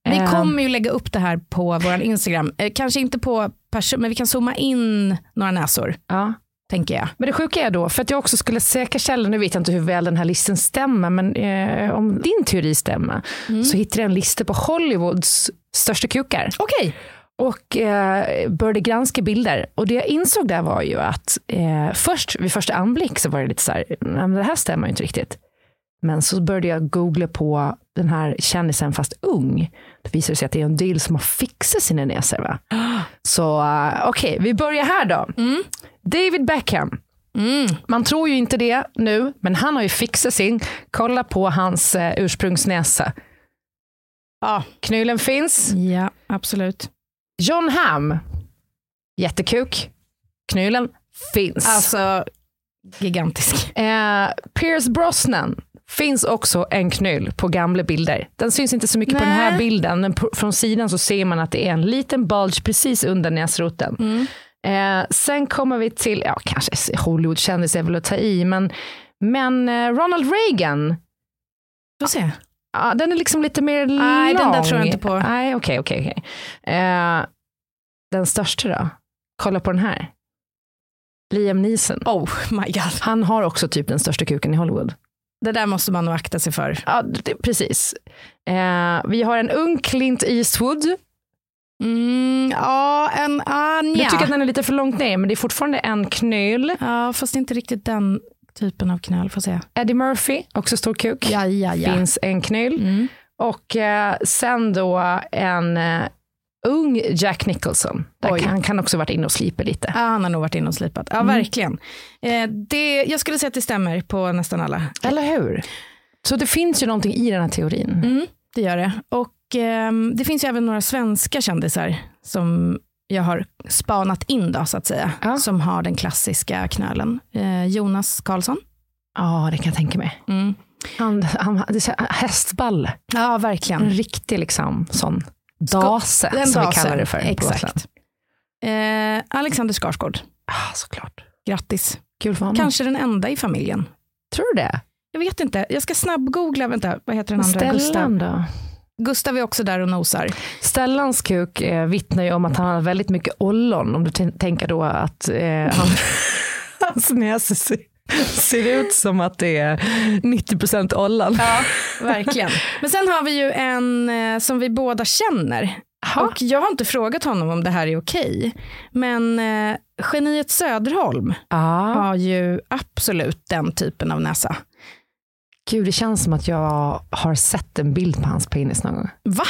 Vi Eh. kommer ju lägga upp det här på vår Instagram. Eh, kanske inte på person, men vi kan zooma in några näsor, Ja. Tänker jag. Men det sjuka är då, för att jag också skulle säkerställa, nu vet jag inte hur väl den här listan stämmer, men eh, om din teori stämmer, så hittade jag en lista på Hollywoods största kukar. Okej. och eh, började granska bilder. Och det jag insåg där var ju att eh, först vid första anblick så var det lite så här, men det här stämmer ju inte riktigt. Men så började jag googla på den här kändisen fast ung. Det visade sig att det är en del som har fixat sina näsor. Va? Så uh, okej, okay, vi börjar här då. Mm. David Beckham. Mm. Man tror ju inte det nu, men han har ju fixat sin. Kolla på hans uh, ursprungsnäsa. Ja, knylen finns. Ja, absolut. John Hamm. Jättekuk. Knylen finns. Alltså, gigantisk. Eh, Pierce Brosnan finns också en knyll på gamla bilder. Den syns inte så mycket Nej. på den här bilden, men på, från sidan så ser man att det är en liten bulge precis under näsroten. Mm. Eh, sen kommer vi till, ja kanske Hollywoodkändis är väl att ta i, men, men eh, Ronald Reagan. Får se. Ja, den är liksom lite mer lång. Nej, den där tror jag inte på. Nej, okej, okay, okej. Okay, okay. eh, den största då? Kolla på den här. Liam Neeson. Oh my god. Han har också typ den största kuken i Hollywood. Det där måste man nog akta sig för. Ja, det, precis. Eh, vi har en ung Clint Eastwood. Mm, ja, en, ah, Du tycker att den är lite för långt ner, men det är fortfarande en knöl. Ja, fast inte riktigt den typen av knöl. Får se. Eddie Murphy, också stor kuk. Ja, ja, ja. Finns en knöl. Mm. Och eh, sen då en eh, ung Jack Nicholson. Där han kan också varit inne och slipat lite. Ja, han har nog varit inne och slipat. Ja, mm. verkligen. Eh, det, jag skulle säga att det stämmer på nästan alla. Eller hur? Så det finns ju någonting i den här teorin. Mm, det gör det. Och det finns ju även några svenska kändisar som jag har spanat in då, så att säga. Ja. Som har den klassiska knölen. Eh, Jonas Karlsson. Ja, det kan jag tänka mig. Mm. Han, han, hästball. Ja, verkligen. En riktig liksom, sån dase, den som vi kallar det för. Exakt. Eh, Alexander Skarsgård. Ah, såklart. Grattis. Kul för honom. Kanske den enda i familjen. Tror du det? Jag vet inte. Jag ska snabbgoogla. Vänta, vad heter den andra? Stellan då? Gustav är också där och nosar. Stellans kuk eh, vittnar ju om att han har väldigt mycket ollon. Om du tänker då att eh, han, hans näsa ser ut som att det är 90% ollan. Ja, verkligen. Men sen har vi ju en eh, som vi båda känner. Ha? Och jag har inte frågat honom om det här är okej. Men eh, geniet Söderholm ah. har ju absolut den typen av näsa. Gud, det känns som att jag har sett en bild på hans penis någon gång. Va?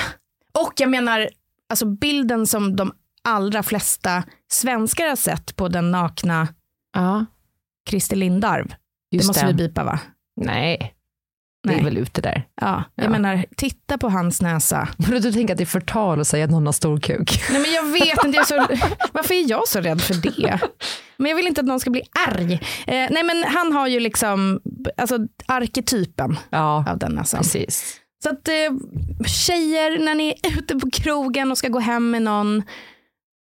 Och jag menar, alltså bilden som de allra flesta svenskar har sett på den nakna ah. Christer Lindarw. Just det måste det. vi bipa va? Nej, det är väl ute där. Ja, jag ja. menar, titta på hans näsa. Men du tänker att det är förtal att säga att någon har stor kuk? Nej men jag vet inte, jag så, varför är jag så rädd för det? Men jag vill inte att någon ska bli arg. Eh, nej men han har ju liksom, alltså arketypen ja, av den näsan. Precis. Så att eh, tjejer, när ni är ute på krogen och ska gå hem med någon,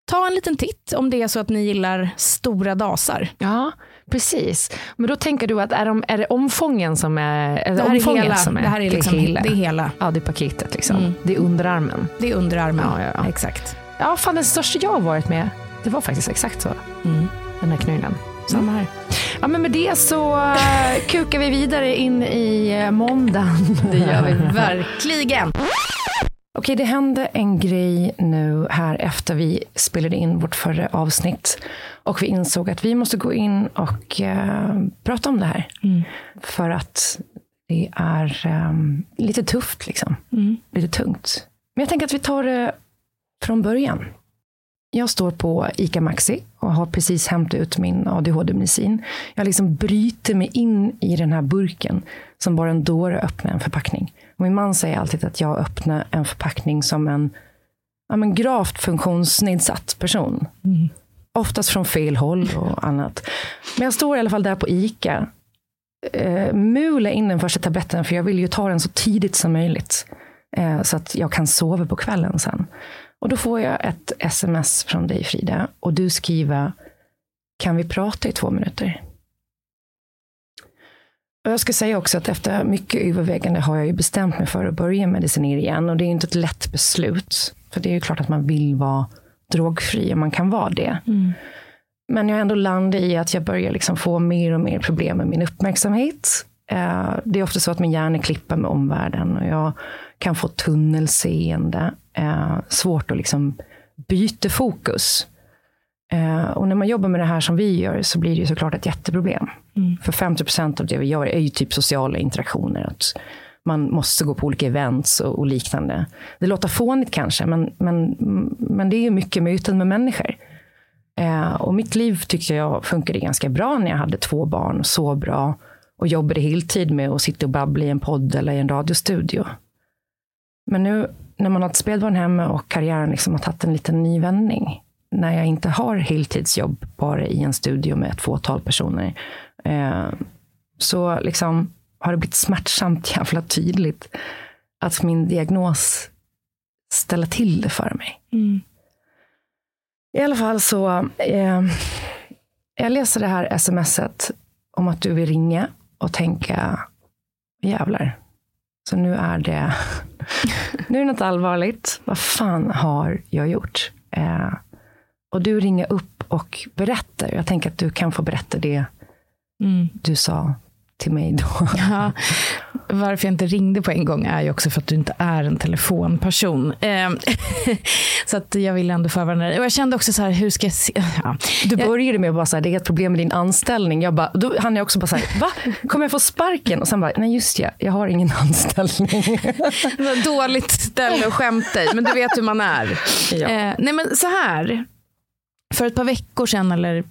ta en liten titt om det är så att ni gillar stora dasar. Ja, Precis. Men då tänker du att är, de, är det omfången som är, är det, det här är hela. Som är, det här är, liksom, det, hela. det är hela. Ja, det är paketet liksom. Mm. Det är underarmen. Det är underarmen, ja, ja, ja. exakt. Ja, fan den största jag har varit med, det var faktiskt exakt så. Mm. Den här knölen. Samma här. Ja, men med det så uh, kukar vi vidare in i uh, måndagen. Det gör vi verkligen. Okej, det hände en grej nu här efter vi spelade in vårt förra avsnitt. Och vi insåg att vi måste gå in och uh, prata om det här. Mm. För att det är um, lite tufft, liksom. Mm. Lite tungt. Men jag tänker att vi tar det från början. Jag står på ICA Maxi och har precis hämtat ut min ADHD-medicin. Jag liksom bryter mig in i den här burken som bara en dåre öppnar en förpackning. Min man säger alltid att jag öppnar en förpackning som en ja, men gravt funktionsnedsatt person. Mm. Oftast från fel håll och annat. Men jag står i alla fall där på ICA. Eh, mula in den första tabletten, för jag vill ju ta den så tidigt som möjligt. Eh, så att jag kan sova på kvällen sen. Och då får jag ett sms från dig Frida. Och du skriver, kan vi prata i två minuter? Och jag ska säga också att efter mycket övervägande har jag ju bestämt mig för att börja medicinera igen. Och det är inte ett lätt beslut. För det är ju klart att man vill vara drogfri och man kan vara det. Mm. Men jag har ändå landat i att jag börjar liksom få mer och mer problem med min uppmärksamhet. Eh, det är ofta så att min hjärna klippar med omvärlden och jag kan få tunnelseende. Eh, svårt att liksom byter fokus. Eh, och när man jobbar med det här som vi gör så blir det ju såklart ett jätteproblem. Mm. För 50 procent av det vi gör är ju typ sociala interaktioner. Att man måste gå på olika events och, och liknande. Det låter fånigt kanske, men, men, men det är ju mycket möten med människor. Eh, och mitt liv tyckte jag funkade ganska bra när jag hade två barn, så bra och jobbade heltid med att sitta och babbla i en podd eller i en radiostudio. Men nu när man har ett spädbarn hemma och karriären liksom har tagit en liten ny vändning, när jag inte har heltidsjobb bara i en studio med ett fåtal personer, eh, så liksom har det blivit smärtsamt jävla tydligt att min diagnos ställer till det för mig. Mm. I alla fall så, eh, jag läser det här smset om att du vill ringa och tänka, jävlar, så nu är det, nu är det något allvarligt. Vad fan har jag gjort? Eh, och du ringer upp och berättar. Jag tänker att du kan få berätta det mm. du sa till mig då. Ja, varför jag inte ringde på en gång är ju också för att du inte är en telefonperson. Ehm, så att jag ville ändå förvarna dig. Och jag kände också så här, hur ska jag se? Ja. Du började med att bara så här, det är ett problem med din anställning. Jag bara, då hann jag också bara så här, va? Kommer jag få sparken? Och sen bara, nej just ja, jag har ingen anställning. Dåligt ställe att skämta i, men du vet hur man är. Ja. Eh, nej men så här, för ett par veckor sedan, eller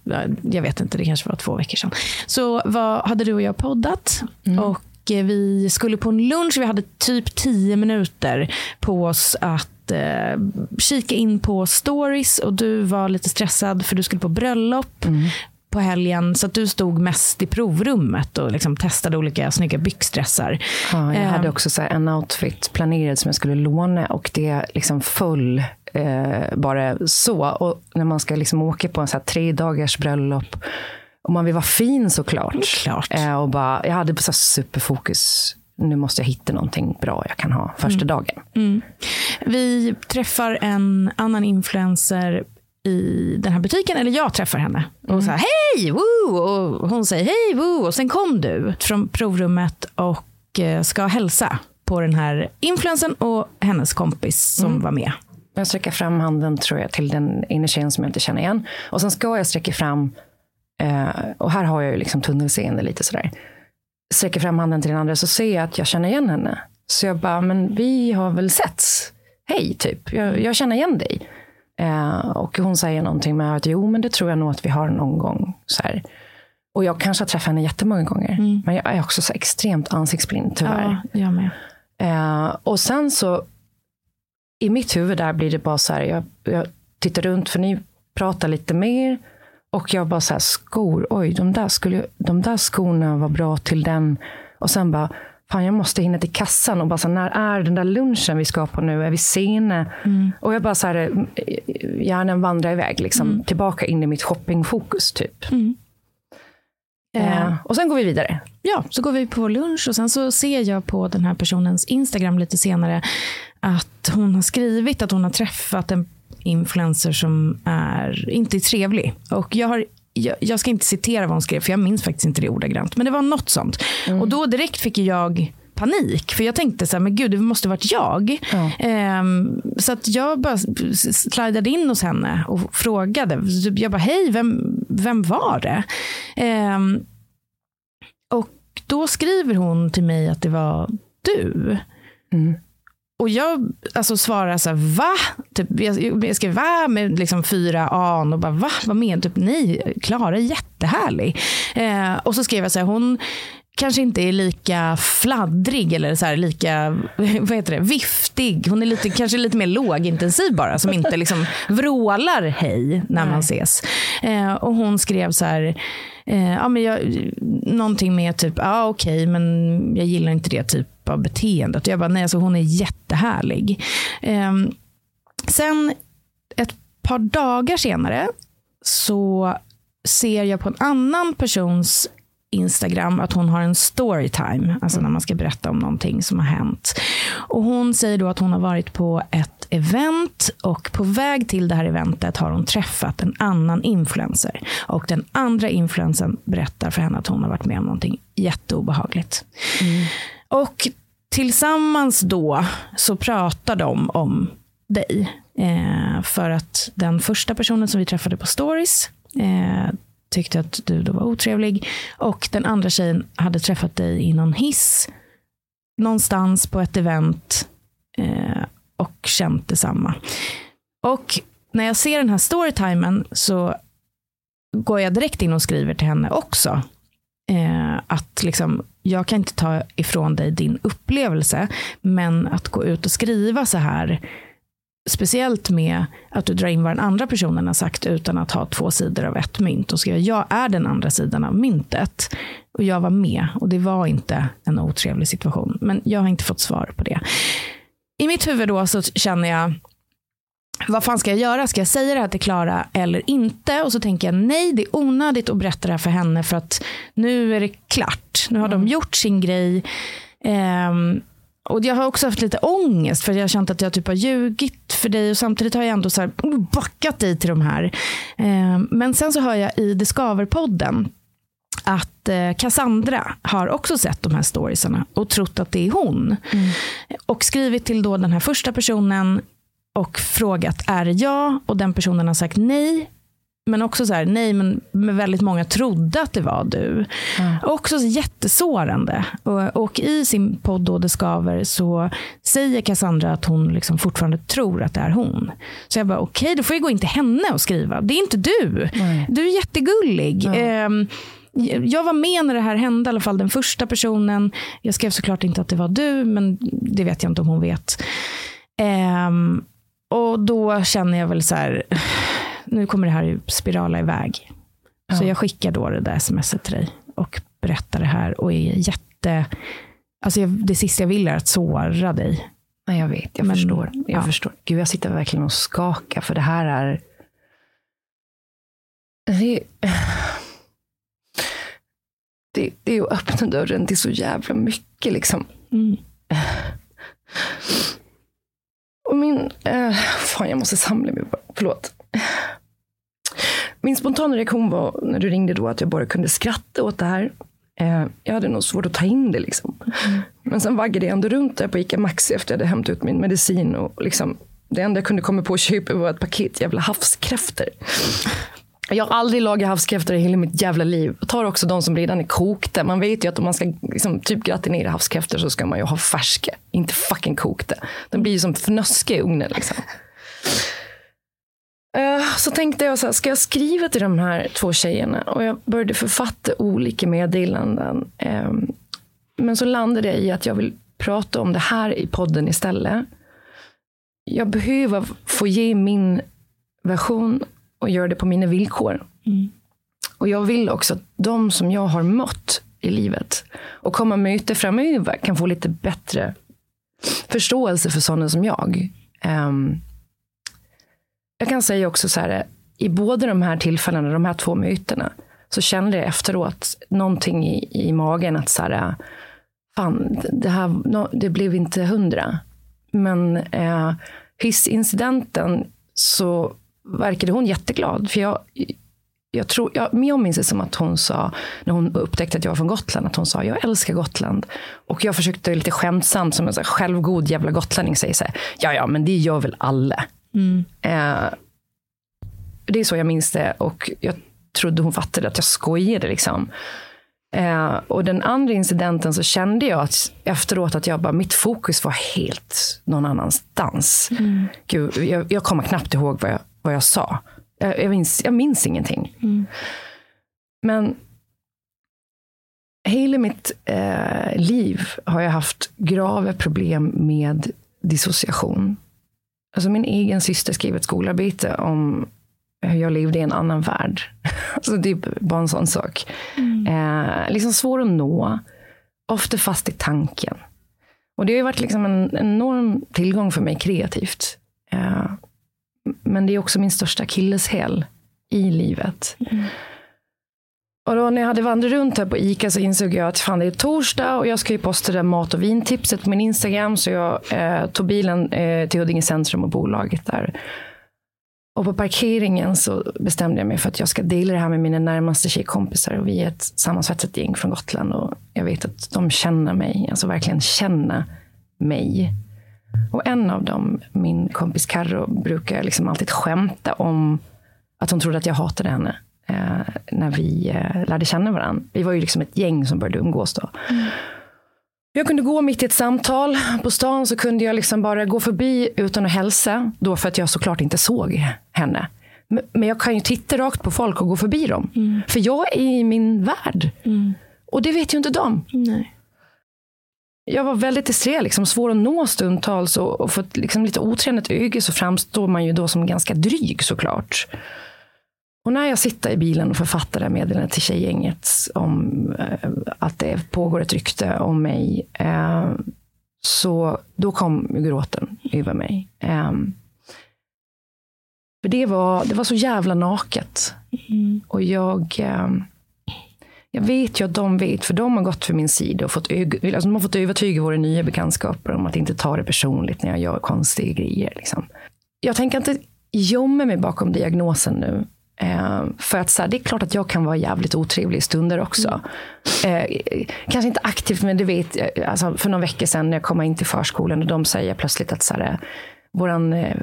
jag vet inte, det kanske var två veckor sedan, så var, hade du och jag poddat. Mm. Och eh, vi skulle på en lunch, vi hade typ tio minuter på oss att eh, kika in på stories och du var lite stressad för du skulle på bröllop. Mm på helgen så att du stod mest i provrummet och liksom testade olika snygga byxdressar. Ja, jag hade ehm. också så en outfit planerad som jag skulle låna och det liksom föll eh, bara så. Och när man ska liksom åka på en så här tre dagars bröllop och man vill vara fin såklart. Klart. Eh, och bara, jag hade så superfokus nu måste jag hitta någonting bra jag kan ha första mm. dagen. Mm. Vi träffar en annan influencer i den här butiken, eller jag träffar henne. Och mm. så här, hej, woo! Och hon säger hej, woo! Och sen kom du från provrummet och eh, ska hälsa på den här influensen och hennes kompis som mm. var med. Jag sträcker fram handen tror jag till den inre tjejen som jag inte känner igen. Och sen ska jag sträcka fram, eh, och här har jag ju liksom tunnelseende lite sådär. Sträcker fram handen till den andra så ser jag att jag känner igen henne. Så jag bara, men vi har väl setts? Hej, typ. Jag, jag känner igen dig. Eh, och hon säger någonting med att jo, men det tror jag nog att vi har någon gång. Så här. Och jag kanske har träffat henne jättemånga gånger. Mm. Men jag är också så extremt ansiktsblind tyvärr. Ja, jag med. Eh, och sen så i mitt huvud där blir det bara så här, jag, jag tittar runt för ni pratar lite mer. Och jag bara så här, skor, oj, de där, skulle, de där skorna var bra till den. Och sen bara, fan jag måste hinna till kassan och bara så här, när är den där lunchen vi ska på nu? Är vi sena? Mm. Och jag bara så här, hjärnan vandrar iväg, liksom, mm. tillbaka in i mitt shoppingfokus typ. Mm. Eh, och sen går vi vidare. Ja, så går vi på lunch och sen så ser jag på den här personens Instagram lite senare att hon har skrivit att hon har träffat en influencer som är inte är trevlig. Och jag har jag, jag, ska inte citera vad hon skrev, för jag minns faktiskt inte det ordagrant. Men det var något sånt. Mm. Och då direkt fick jag panik. För jag tänkte så här, men gud, det måste varit jag. Mm. Um, så att jag bara slidade in hos henne och frågade. Jag bara, hej, vem, vem var det? Um, och då skriver hon till mig att det var du. Mm. Och jag alltså svarar så här, va? Typ, jag, jag skrev va med liksom fyra A och bara va? Vad menar? Typ, nej, Klara är jättehärlig. Eh, och så skrev jag så här, hon kanske inte är lika fladdrig eller så här, lika vad heter det, viftig. Hon är lite, kanske lite mer lågintensiv bara, som inte liksom vrålar hej när man ses. Eh, och hon skrev så här, eh, ja, men jag, någonting med typ, ja okej, okay, men jag gillar inte det typ Typ av beteendet. Och jag bara, nej, alltså hon är jättehärlig. Eh, sen ett par dagar senare så ser jag på en annan persons Instagram att hon har en storytime, alltså när man ska berätta om någonting som har hänt. Och hon säger då att hon har varit på ett event och på väg till det här eventet har hon träffat en annan influencer. Och den andra influencern berättar för henne att hon har varit med om någonting jätteobehagligt. Mm. Och tillsammans då så pratar de om dig. Eh, för att den första personen som vi träffade på stories eh, tyckte att du då var otrevlig. Och den andra tjejen hade träffat dig i någon hiss någonstans på ett event eh, och känt detsamma. Och när jag ser den här storytimen så går jag direkt in och skriver till henne också. Eh, att liksom, jag kan inte ta ifrån dig din upplevelse, men att gå ut och skriva så här, speciellt med att du drar in vad den andra personen har sagt utan att ha två sidor av ett mynt och skriva jag är den andra sidan av myntet. Och jag var med och det var inte en otrevlig situation. Men jag har inte fått svar på det. I mitt huvud då så känner jag vad fan ska jag göra? Ska jag säga det här till Klara eller inte? Och så tänker jag nej, det är onödigt att berätta det här för henne för att nu är det klart. Nu har mm. de gjort sin grej. Um, och jag har också haft lite ångest för jag har känt att jag typ har ljugit för dig och samtidigt har jag ändå så här backat dig till de här. Um, men sen så hör jag i Discover-podden att eh, Cassandra har också sett de här storiesarna och trott att det är hon. Mm. Och skrivit till då den här första personen och frågat är det jag? Och den personen har sagt nej. Men också så här, nej, men väldigt många trodde att det var du. Mm. Också jättesårande. Och, och, i sin podd då, Det skaver så säger Cassandra att hon liksom fortfarande tror att det är hon. Så jag bara, okej, okay, då får jag gå in till henne och skriva. Det är inte du. Mm. Du är jättegullig. Mm. jag var med när det här hände, i alla fall den första personen. Jag skrev såklart inte att det var du, men det vet jag inte om hon vet. Um, och då känner jag väl så här, nu kommer det här spirala iväg. Ja. Så jag skickar då det där smset till dig och berättar det här och är jätte, alltså jag, det sista jag vill är att såra dig. Nej, jag vet, jag Men, förstår. Jag ja. förstår. Gud, jag sitter verkligen och skakar för det här är, det, det, det är att öppna dörren till så jävla mycket liksom. Mm. Och min... Eh, fan, jag måste samla mig. Förlåt. Min spontana reaktion var när du ringde då att jag bara kunde skratta åt det här. Eh, jag hade nog svårt att ta in det. Liksom. Mm. Men sen vaggade jag ändå runt där på Ica Maxi efter jag hade hämtat ut min medicin. Och liksom, det enda jag kunde komma på att köpa var ett paket jävla havskräftor. Jag har aldrig lagat havskräftor i hela mitt jävla liv. Jag tar också de som redan är kokta. Man vet ju att om man ska liksom, typ gratinera havskräftor så ska man ju ha färska, inte fucking kokta. De blir ju som fnöske i ugnen. Liksom. Uh, så tänkte jag, så här, ska jag skriva till de här två tjejerna? Och jag började författa olika meddelanden. Um, men så landade jag i att jag vill prata om det här i podden istället. Jag behöver få ge min version och göra det på mina villkor. Mm. Och jag vill också att de som jag har mött i livet och kommer möta framöver kan få lite bättre förståelse för sådana som jag. Um, jag kan säga också så här, i båda de här tillfällena, de här två mötena, så kände jag efteråt någonting i, i magen att så här, fan, det här det blev inte hundra. Men eh, hissincidenten så verkade hon jätteglad. För jag, jag, tror, jag, jag minns det som att hon sa, när hon upptäckte att jag var från Gotland, att hon sa jag älskar Gotland. Och jag försökte lite skämtsamt, som en så här, självgod jävla gotlänning, säga så här, ja ja, men det gör väl alla. Mm. Eh, det är så jag minns det och jag trodde hon fattade att jag skojade. Liksom. Eh, och den andra incidenten så kände jag att, efteråt att jag bara, mitt fokus var helt någon annanstans. Mm. Gud, jag, jag kommer knappt ihåg vad jag vad jag sa. Jag, jag, minns, jag minns ingenting. Mm. Men hela mitt eh, liv har jag haft grava problem med dissociation. Alltså min egen syster skrev ett skolarbete om hur jag levde i en annan värld. Alltså det är bara en sån sak. Mm. Eh, liksom svår att nå. Ofta fast i tanken. Och det har varit liksom en enorm tillgång för mig kreativt. Eh, men det är också min största akilleshäl i livet. Mm. Och då när jag hade vandrat runt här på ICA så insåg jag att fan det är torsdag och jag ska ju posta det mat och vintipset på min Instagram. Så jag eh, tog bilen eh, till Huddinge centrum och bolaget där. Och på parkeringen så bestämde jag mig för att jag ska dela det här med mina närmaste tjejkompisar. Och vi är ett sammansvetsat gäng från Gotland och jag vet att de känner mig, alltså verkligen känner mig. Och en av dem, min kompis Carro, brukar liksom alltid skämta om att hon trodde att jag hatade henne eh, när vi eh, lärde känna varandra. Vi var ju liksom ett gäng som började umgås då. Mm. Jag kunde gå mitt i ett samtal på stan så kunde jag liksom bara gå förbi utan att hälsa. Då för att jag såklart inte såg henne. Men jag kan ju titta rakt på folk och gå förbi dem. Mm. För jag är i min värld. Mm. Och det vet ju inte de. Nej. Jag var väldigt disträ, liksom, svår att nå stundtals. Och, och för ett liksom, lite otränat öga så framstår man ju då som ganska dryg såklart. Och när jag sitter i bilen och författar det meddelandet till tjejgänget om eh, att det pågår ett rykte om mig, eh, så då kom gråten över mig. Eh, för det var, det var så jävla naket. Mm. Och jag, eh, jag vet ju att de vet, för de har gått för min sida och fått, alltså de har fått övertyga våra nya bekantskaper om att inte ta det personligt när jag gör konstiga grejer. Liksom. Jag tänker inte gömma mig bakom diagnosen nu. Eh, för att så här, det är klart att jag kan vara jävligt otrevlig i stunder också. Mm. Eh, kanske inte aktivt, men du vet, eh, alltså för några veckor sedan när jag kom in till förskolan och de säger plötsligt att så här, våran, eh,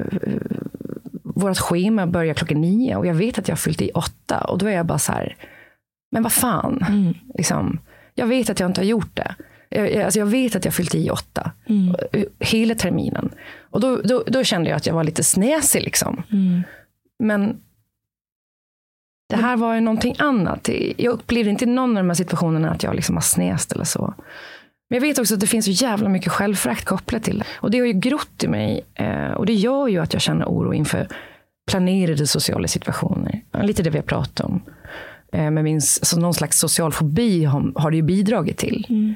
vårat schema börjar klockan nio och jag vet att jag har fyllt i åtta. Och då är jag bara så här, men vad fan. Mm. Liksom, jag vet att jag inte har gjort det. Jag, alltså jag vet att jag fyllt i åtta. Mm. Hela terminen. Och då, då, då, kände jag att jag var lite snäsig. Liksom. Mm. Men det här var ju någonting annat. Jag upplevde inte någon av de här situationerna att jag liksom har snäst eller så. Men jag vet också att det finns så jävla mycket självförakt kopplat till det. Och det har ju grott i mig. Eh, och det gör ju att jag känner oro inför planerade sociala situationer. Lite det vi har pratat om. Eh, med min, alltså någon slags social fobi har, har det ju bidragit till. Mm.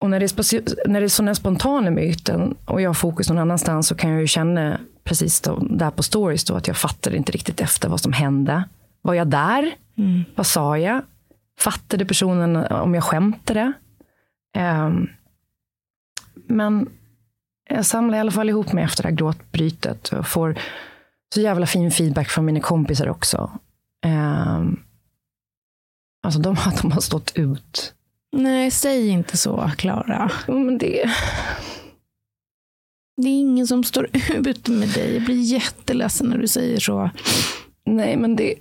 Och när det, är, när det är sådana spontana möten och jag har fokus någon annanstans så kan jag ju känna precis då, där på stories då, att jag fattade inte riktigt efter vad som hände. Var jag där? Mm. Vad sa jag? Fattade personen om jag skämtade? Um, men jag samlar i alla fall ihop mig efter det här gråtbrytet och får så jävla fin feedback från mina kompisar också. Um, alltså de, de har stått ut. Nej, säg inte så, Klara. Men det... Det är ingen som står ut med dig. Jag blir jätteledsen när du säger så. Nej, men det...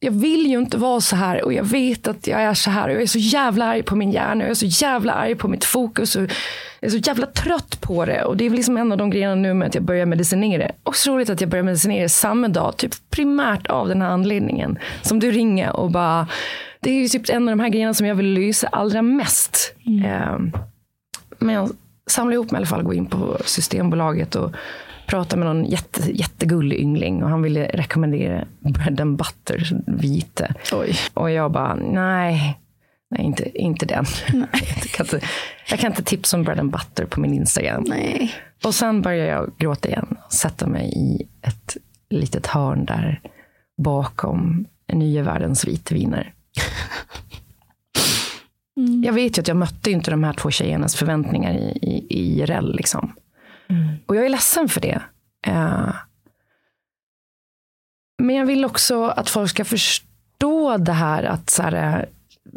Jag vill ju inte vara så här och jag vet att jag är så här. Jag är så jävla arg på min hjärna. Jag är så jävla arg på mitt fokus. Och jag är så jävla trött på det. Och det är liksom en av de grejerna nu med att jag börjar medicinera. Och så roligt att jag börjar medicinera samma dag. Typ primärt av den här anledningen. Som du ringer och bara. Det är ju typ en av de här grejerna som jag vill lysa allra mest. Mm. Um, men jag samla ihop mig i alla fall, gå in på Systembolaget och prata med någon jätte, jättegullig yngling och han ville rekommendera bread and butter, vite. Oj. Och jag bara, nej, nej inte, inte den. Nej. jag, kan inte, jag kan inte tipsa om bread and butter på min Instagram. Nej. Och sen börjar jag gråta igen, sätta mig i ett litet hörn där bakom nya världens vitviner. Mm. Jag vet ju att jag mötte inte de här två tjejernas förväntningar i, i, i IRL. Liksom. Mm. Och jag är ledsen för det. Uh, men jag vill också att folk ska förstå det här att så här, eh,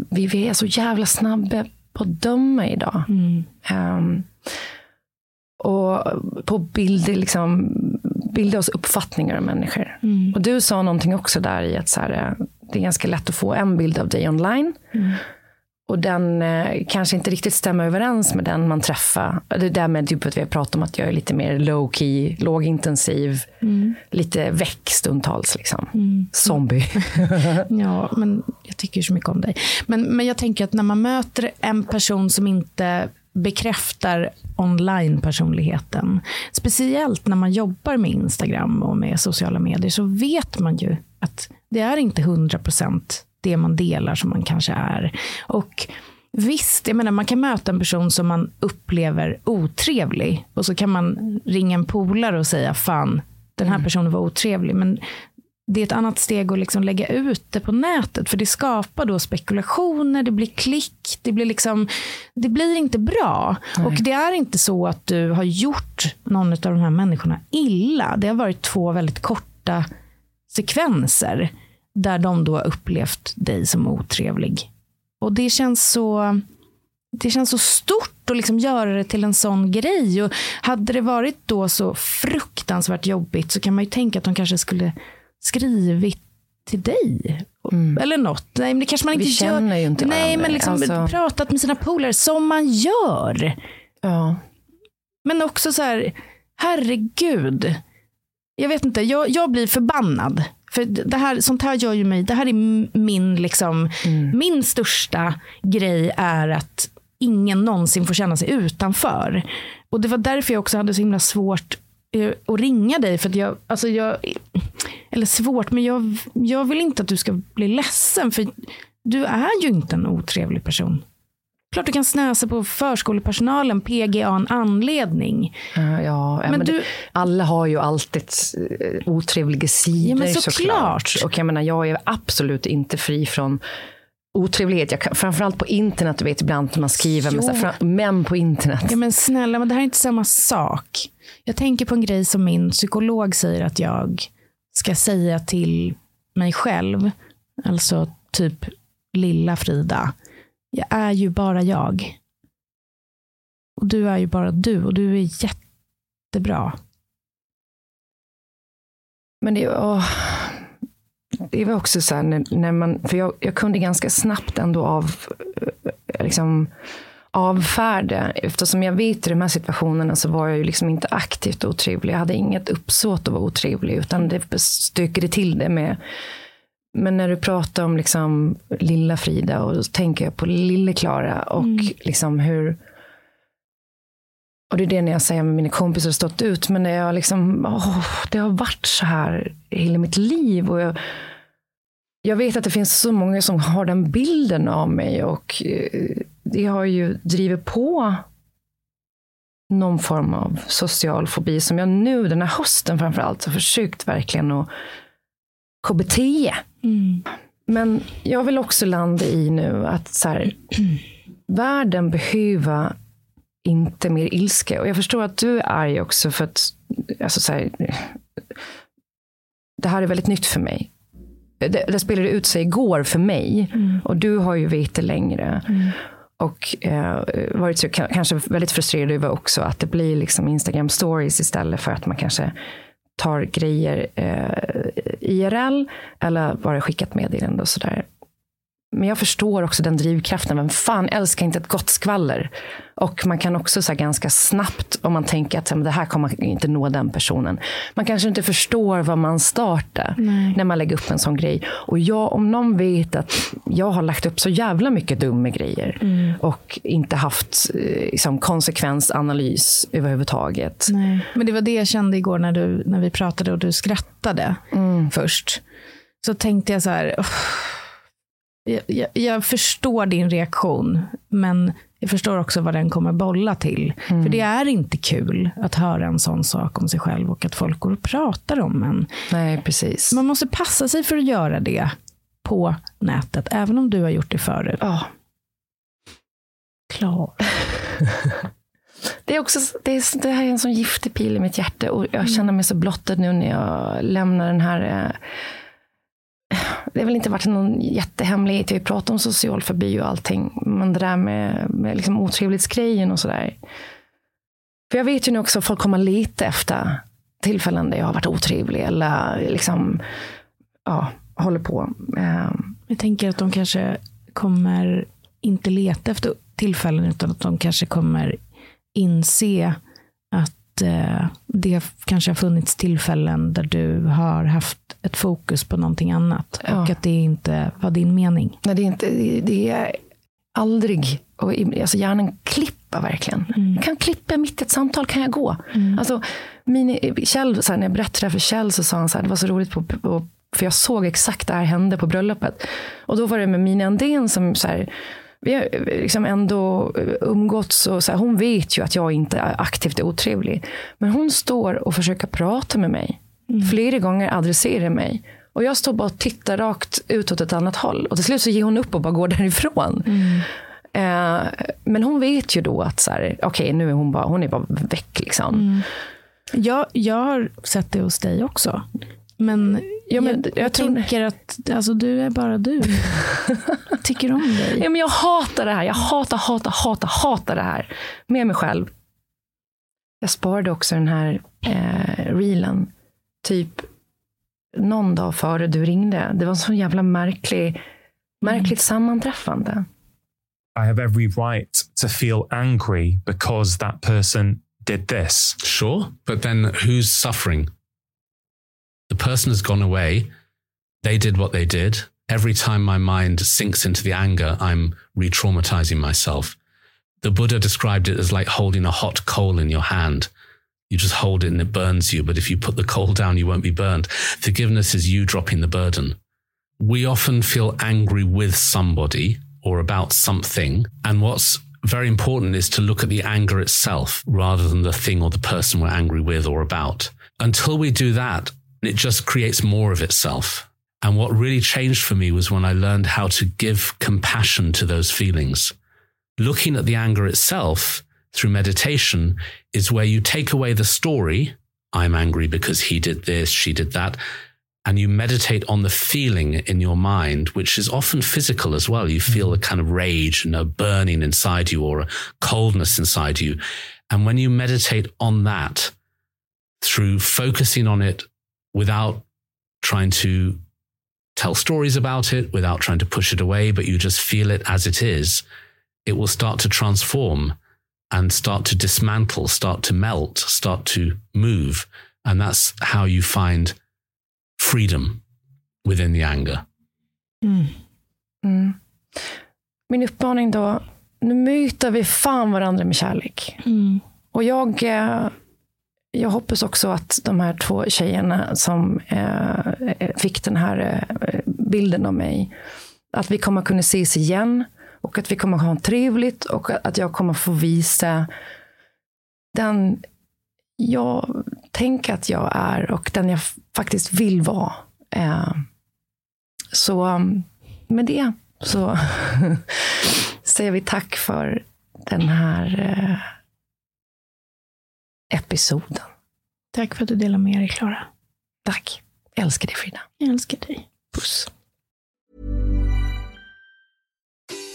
vi, vi är så jävla snabba på att döma idag. Mm. Um, och på bilder, liksom, bilda oss uppfattningar om människor. Mm. Och du sa någonting också där i att så här, eh, det är ganska lätt att få en bild av dig online. Mm. Och den eh, kanske inte riktigt stämmer överens med den man träffar. Det där med typ att vi har pratat om att jag är lite mer low key, lågintensiv, mm. lite väck stundtals. Liksom. Mm. Zombie. ja, men jag tycker så mycket om dig. Men, men jag tänker att när man möter en person som inte bekräftar online-personligheten. Speciellt när man jobbar med Instagram och med sociala medier så vet man ju att det är inte 100 procent det man delar som man kanske är. Och visst, jag menar man kan möta en person som man upplever otrevlig och så kan man ringa en polare och säga fan, den här mm. personen var otrevlig. Men det är ett annat steg att liksom lägga ut det på nätet. För det skapar då spekulationer, det blir klick, det blir, liksom, det blir inte bra. Nej. Och det är inte så att du har gjort någon av de här människorna illa. Det har varit två väldigt korta sekvenser där de då har upplevt dig som otrevlig. Och det känns så, det känns så stort och liksom göra det till en sån grej. Och hade det varit då så fruktansvärt jobbigt så kan man ju tänka att de kanske skulle skrivit till dig. Mm. Eller något. Nej, men det kanske man inte Vi känner gör. ju inte Nej, varandra. men liksom Alltså- pratat med sina polare som man gör. Ja. Men också så här, herregud. Jag vet inte, jag, jag blir förbannad. För det här, sånt här gör ju mig, det här är min, liksom, min största grej är att ingen någonsin får känna sig utanför. Och det var därför jag också hade så himla svårt eh, att ringa dig. För jag, alltså jag, eller svårt, men jag, jag vill inte att du ska bli ledsen. För du är ju inte en otrevlig person. Klart du kan snösa på förskolepersonalen, PGA en anledning. Ja, ja, Men men du- alla har ju alltid eh, otrevliga sidor Ja, såklart. såklart. Och jag menar, jag är absolut inte fri från otrevlighet. Jag kan, framförallt på internet, du vet ibland när man skriver med så här, män på internet. Ja, men snälla, men det här är inte samma sak. Jag tänker på en grej som min psykolog säger att jag ska säga till mig själv. Alltså typ lilla Frida. Jag är ju bara jag. Och du är ju bara du och du är jättebra. Men det, åh, det var också så här, när, när man, för jag, jag kunde ganska snabbt ändå av, eh, liksom, avfärda, eftersom jag vet i de här situationerna så var jag ju liksom inte aktivt otrevlig. Jag hade inget uppsåt att vara otrevlig, utan det stökade till det med men när du pratar om liksom lilla Frida och då tänker jag på lille Klara och liksom hur och det är det när jag säger med mina kompisar har stått ut, men det, jag liksom, åh, det har varit så här hela mitt liv. Och jag, jag vet att det finns så många som har den bilden av mig och eh, det har ju drivit på någon form av social fobi som jag nu den här hösten framförallt har försökt verkligen att KBT. Men jag vill också landa i nu att så här, världen behöver inte mer ilska. Och jag förstår att du är arg också för att alltså så här, det här är väldigt nytt för mig. Det, det spelade ut sig igår för mig och du har ju vetat längre. Och eh, varit så, ka- kanske väldigt frustrerad över också att det blir liksom Instagram stories istället för att man kanske tar grejer eh, IRL eller bara skickat meddelande och sådär. Men jag förstår också den drivkraften. Vem fan älskar inte ett gott skvaller? Och man kan också så ganska snabbt, om man tänker att "Men det här kommer inte nå den personen. Man kanske inte förstår vad man startar när man lägger upp en sån grej. Och jag, om någon vet att jag har lagt upp så jävla mycket dumma grejer och inte haft eh, liksom, konsekvensanalys överhuvudtaget. Nej. Men det var det jag kände igår när, du, när vi pratade och du skrattade först. Så tänkte jag så här, "Åh, jag, jag, förstår din reaktion, men jag förstår också vad den kommer bolla till. För det är inte kul att höra en sån sak om sig själv och att folk går och pratar om en. Nej, precis. Man måste passa sig för att göra det på nätet, även om du har gjort det förut. Ja. Klar. Det, är också, det, är, det här är en sån giftig pil i mitt hjärta och jag känner mig så blottad nu när jag lämnar den här eh, det har väl inte varit någon jättehemlighet. Vi pratar om social fobi och allting. Men det där med, med liksom otrevlighetsgrejen och sådär. För jag vet ju nu också att folk kommer leta efter tillfällen där jag har varit otrevlig eller liksom, ja, håller på. Eh, jag tänker att de kanske kommer inte leta efter tillfällen utan att de kanske kommer inse att eh, det kanske har funnits tillfällen där du har haft ett fokus på någonting annat Ja. och att det inte var din mening. Nej, det är, inte, det- är aldrig, och alltså hjärnan klipper verkligen. Jag kan klippa mitt i ett samtal, kan jag gå. Alltså, min, Kjell, så här, när jag berättade det här för Kjell så sa han så här, det var så roligt, på, på, för jag såg exakt det här hände på bröllopet. Och då var det med Mina Andén som så här, vi har liksom ändå umgåtts och så här, hon vet ju att jag inte är aktivt otrevlig. Men hon står och försöker prata med mig. Flera gånger adresserar mig. Och jag står bara och tittar rakt ut åt ett annat håll. Och till slut så ger hon upp och bara går därifrån. Eh, men hon vet ju då att så här, okej, nu är hon bara, hon är bara väck liksom. Jag, jag har sett det hos dig också. Men, Ja, men jag, jag jag tror- tänker att alltså, du är bara du. tycker om dig. Ja, men jag hatar det här. Jag hatar, hatar, hatar, hatar det här med mig själv. Jag sparade också den här eh, reelen, typ någon dag före du ringde. Det var en så jävla märklig, märkligt mm. sammanträffande. I have every right to feel angry because that person did this. Sure, but then who's suffering? The person has gone away. They did what they did. Every time my mind sinks into the anger, I'm re traumatizing myself. The Buddha described it as like holding a hot coal in your hand. You just hold it and it burns you. But if you put the coal down, you won't be burned. Forgiveness is you dropping the burden. We often feel angry with somebody or about something. And what's very important is to look at the anger itself rather than the thing or the person we're angry with or about. Until we do that, it just creates more of itself. And what really changed for me was when I learned how to give compassion to those feelings. Looking at the anger itself through meditation is where you take away the story. I'm angry because he did this, she did that. And you meditate on the feeling in your mind, which is often physical as well. You feel mm-hmm. a kind of rage and a burning inside you or a coldness inside you. And when you meditate on that through focusing on it without trying to tell stories about it, without trying to push it away, but you just feel it as it is, it will start to transform and start to dismantle, start to melt, start to move. And that's how you find freedom within the anger. Mm. Mm. Min uppmaning då, nu myter vi fan varandra med kärlek. Mm. Och jag, eh, jag hoppas också att de här två tjejerna som eh, fick den här eh, bilden av mig, att vi kommer kunna ses igen och att vi kommer ha trevligt och att jag kommer få visa den jag tänker att jag är och den jag faktiskt vill vara. Eh, så um, med det så säger vi tack för den här eh, episoden. Tack för att du delar med dig, Klara. Tack. Jag älskar dig, Frida. Jag älskar dig. Puss.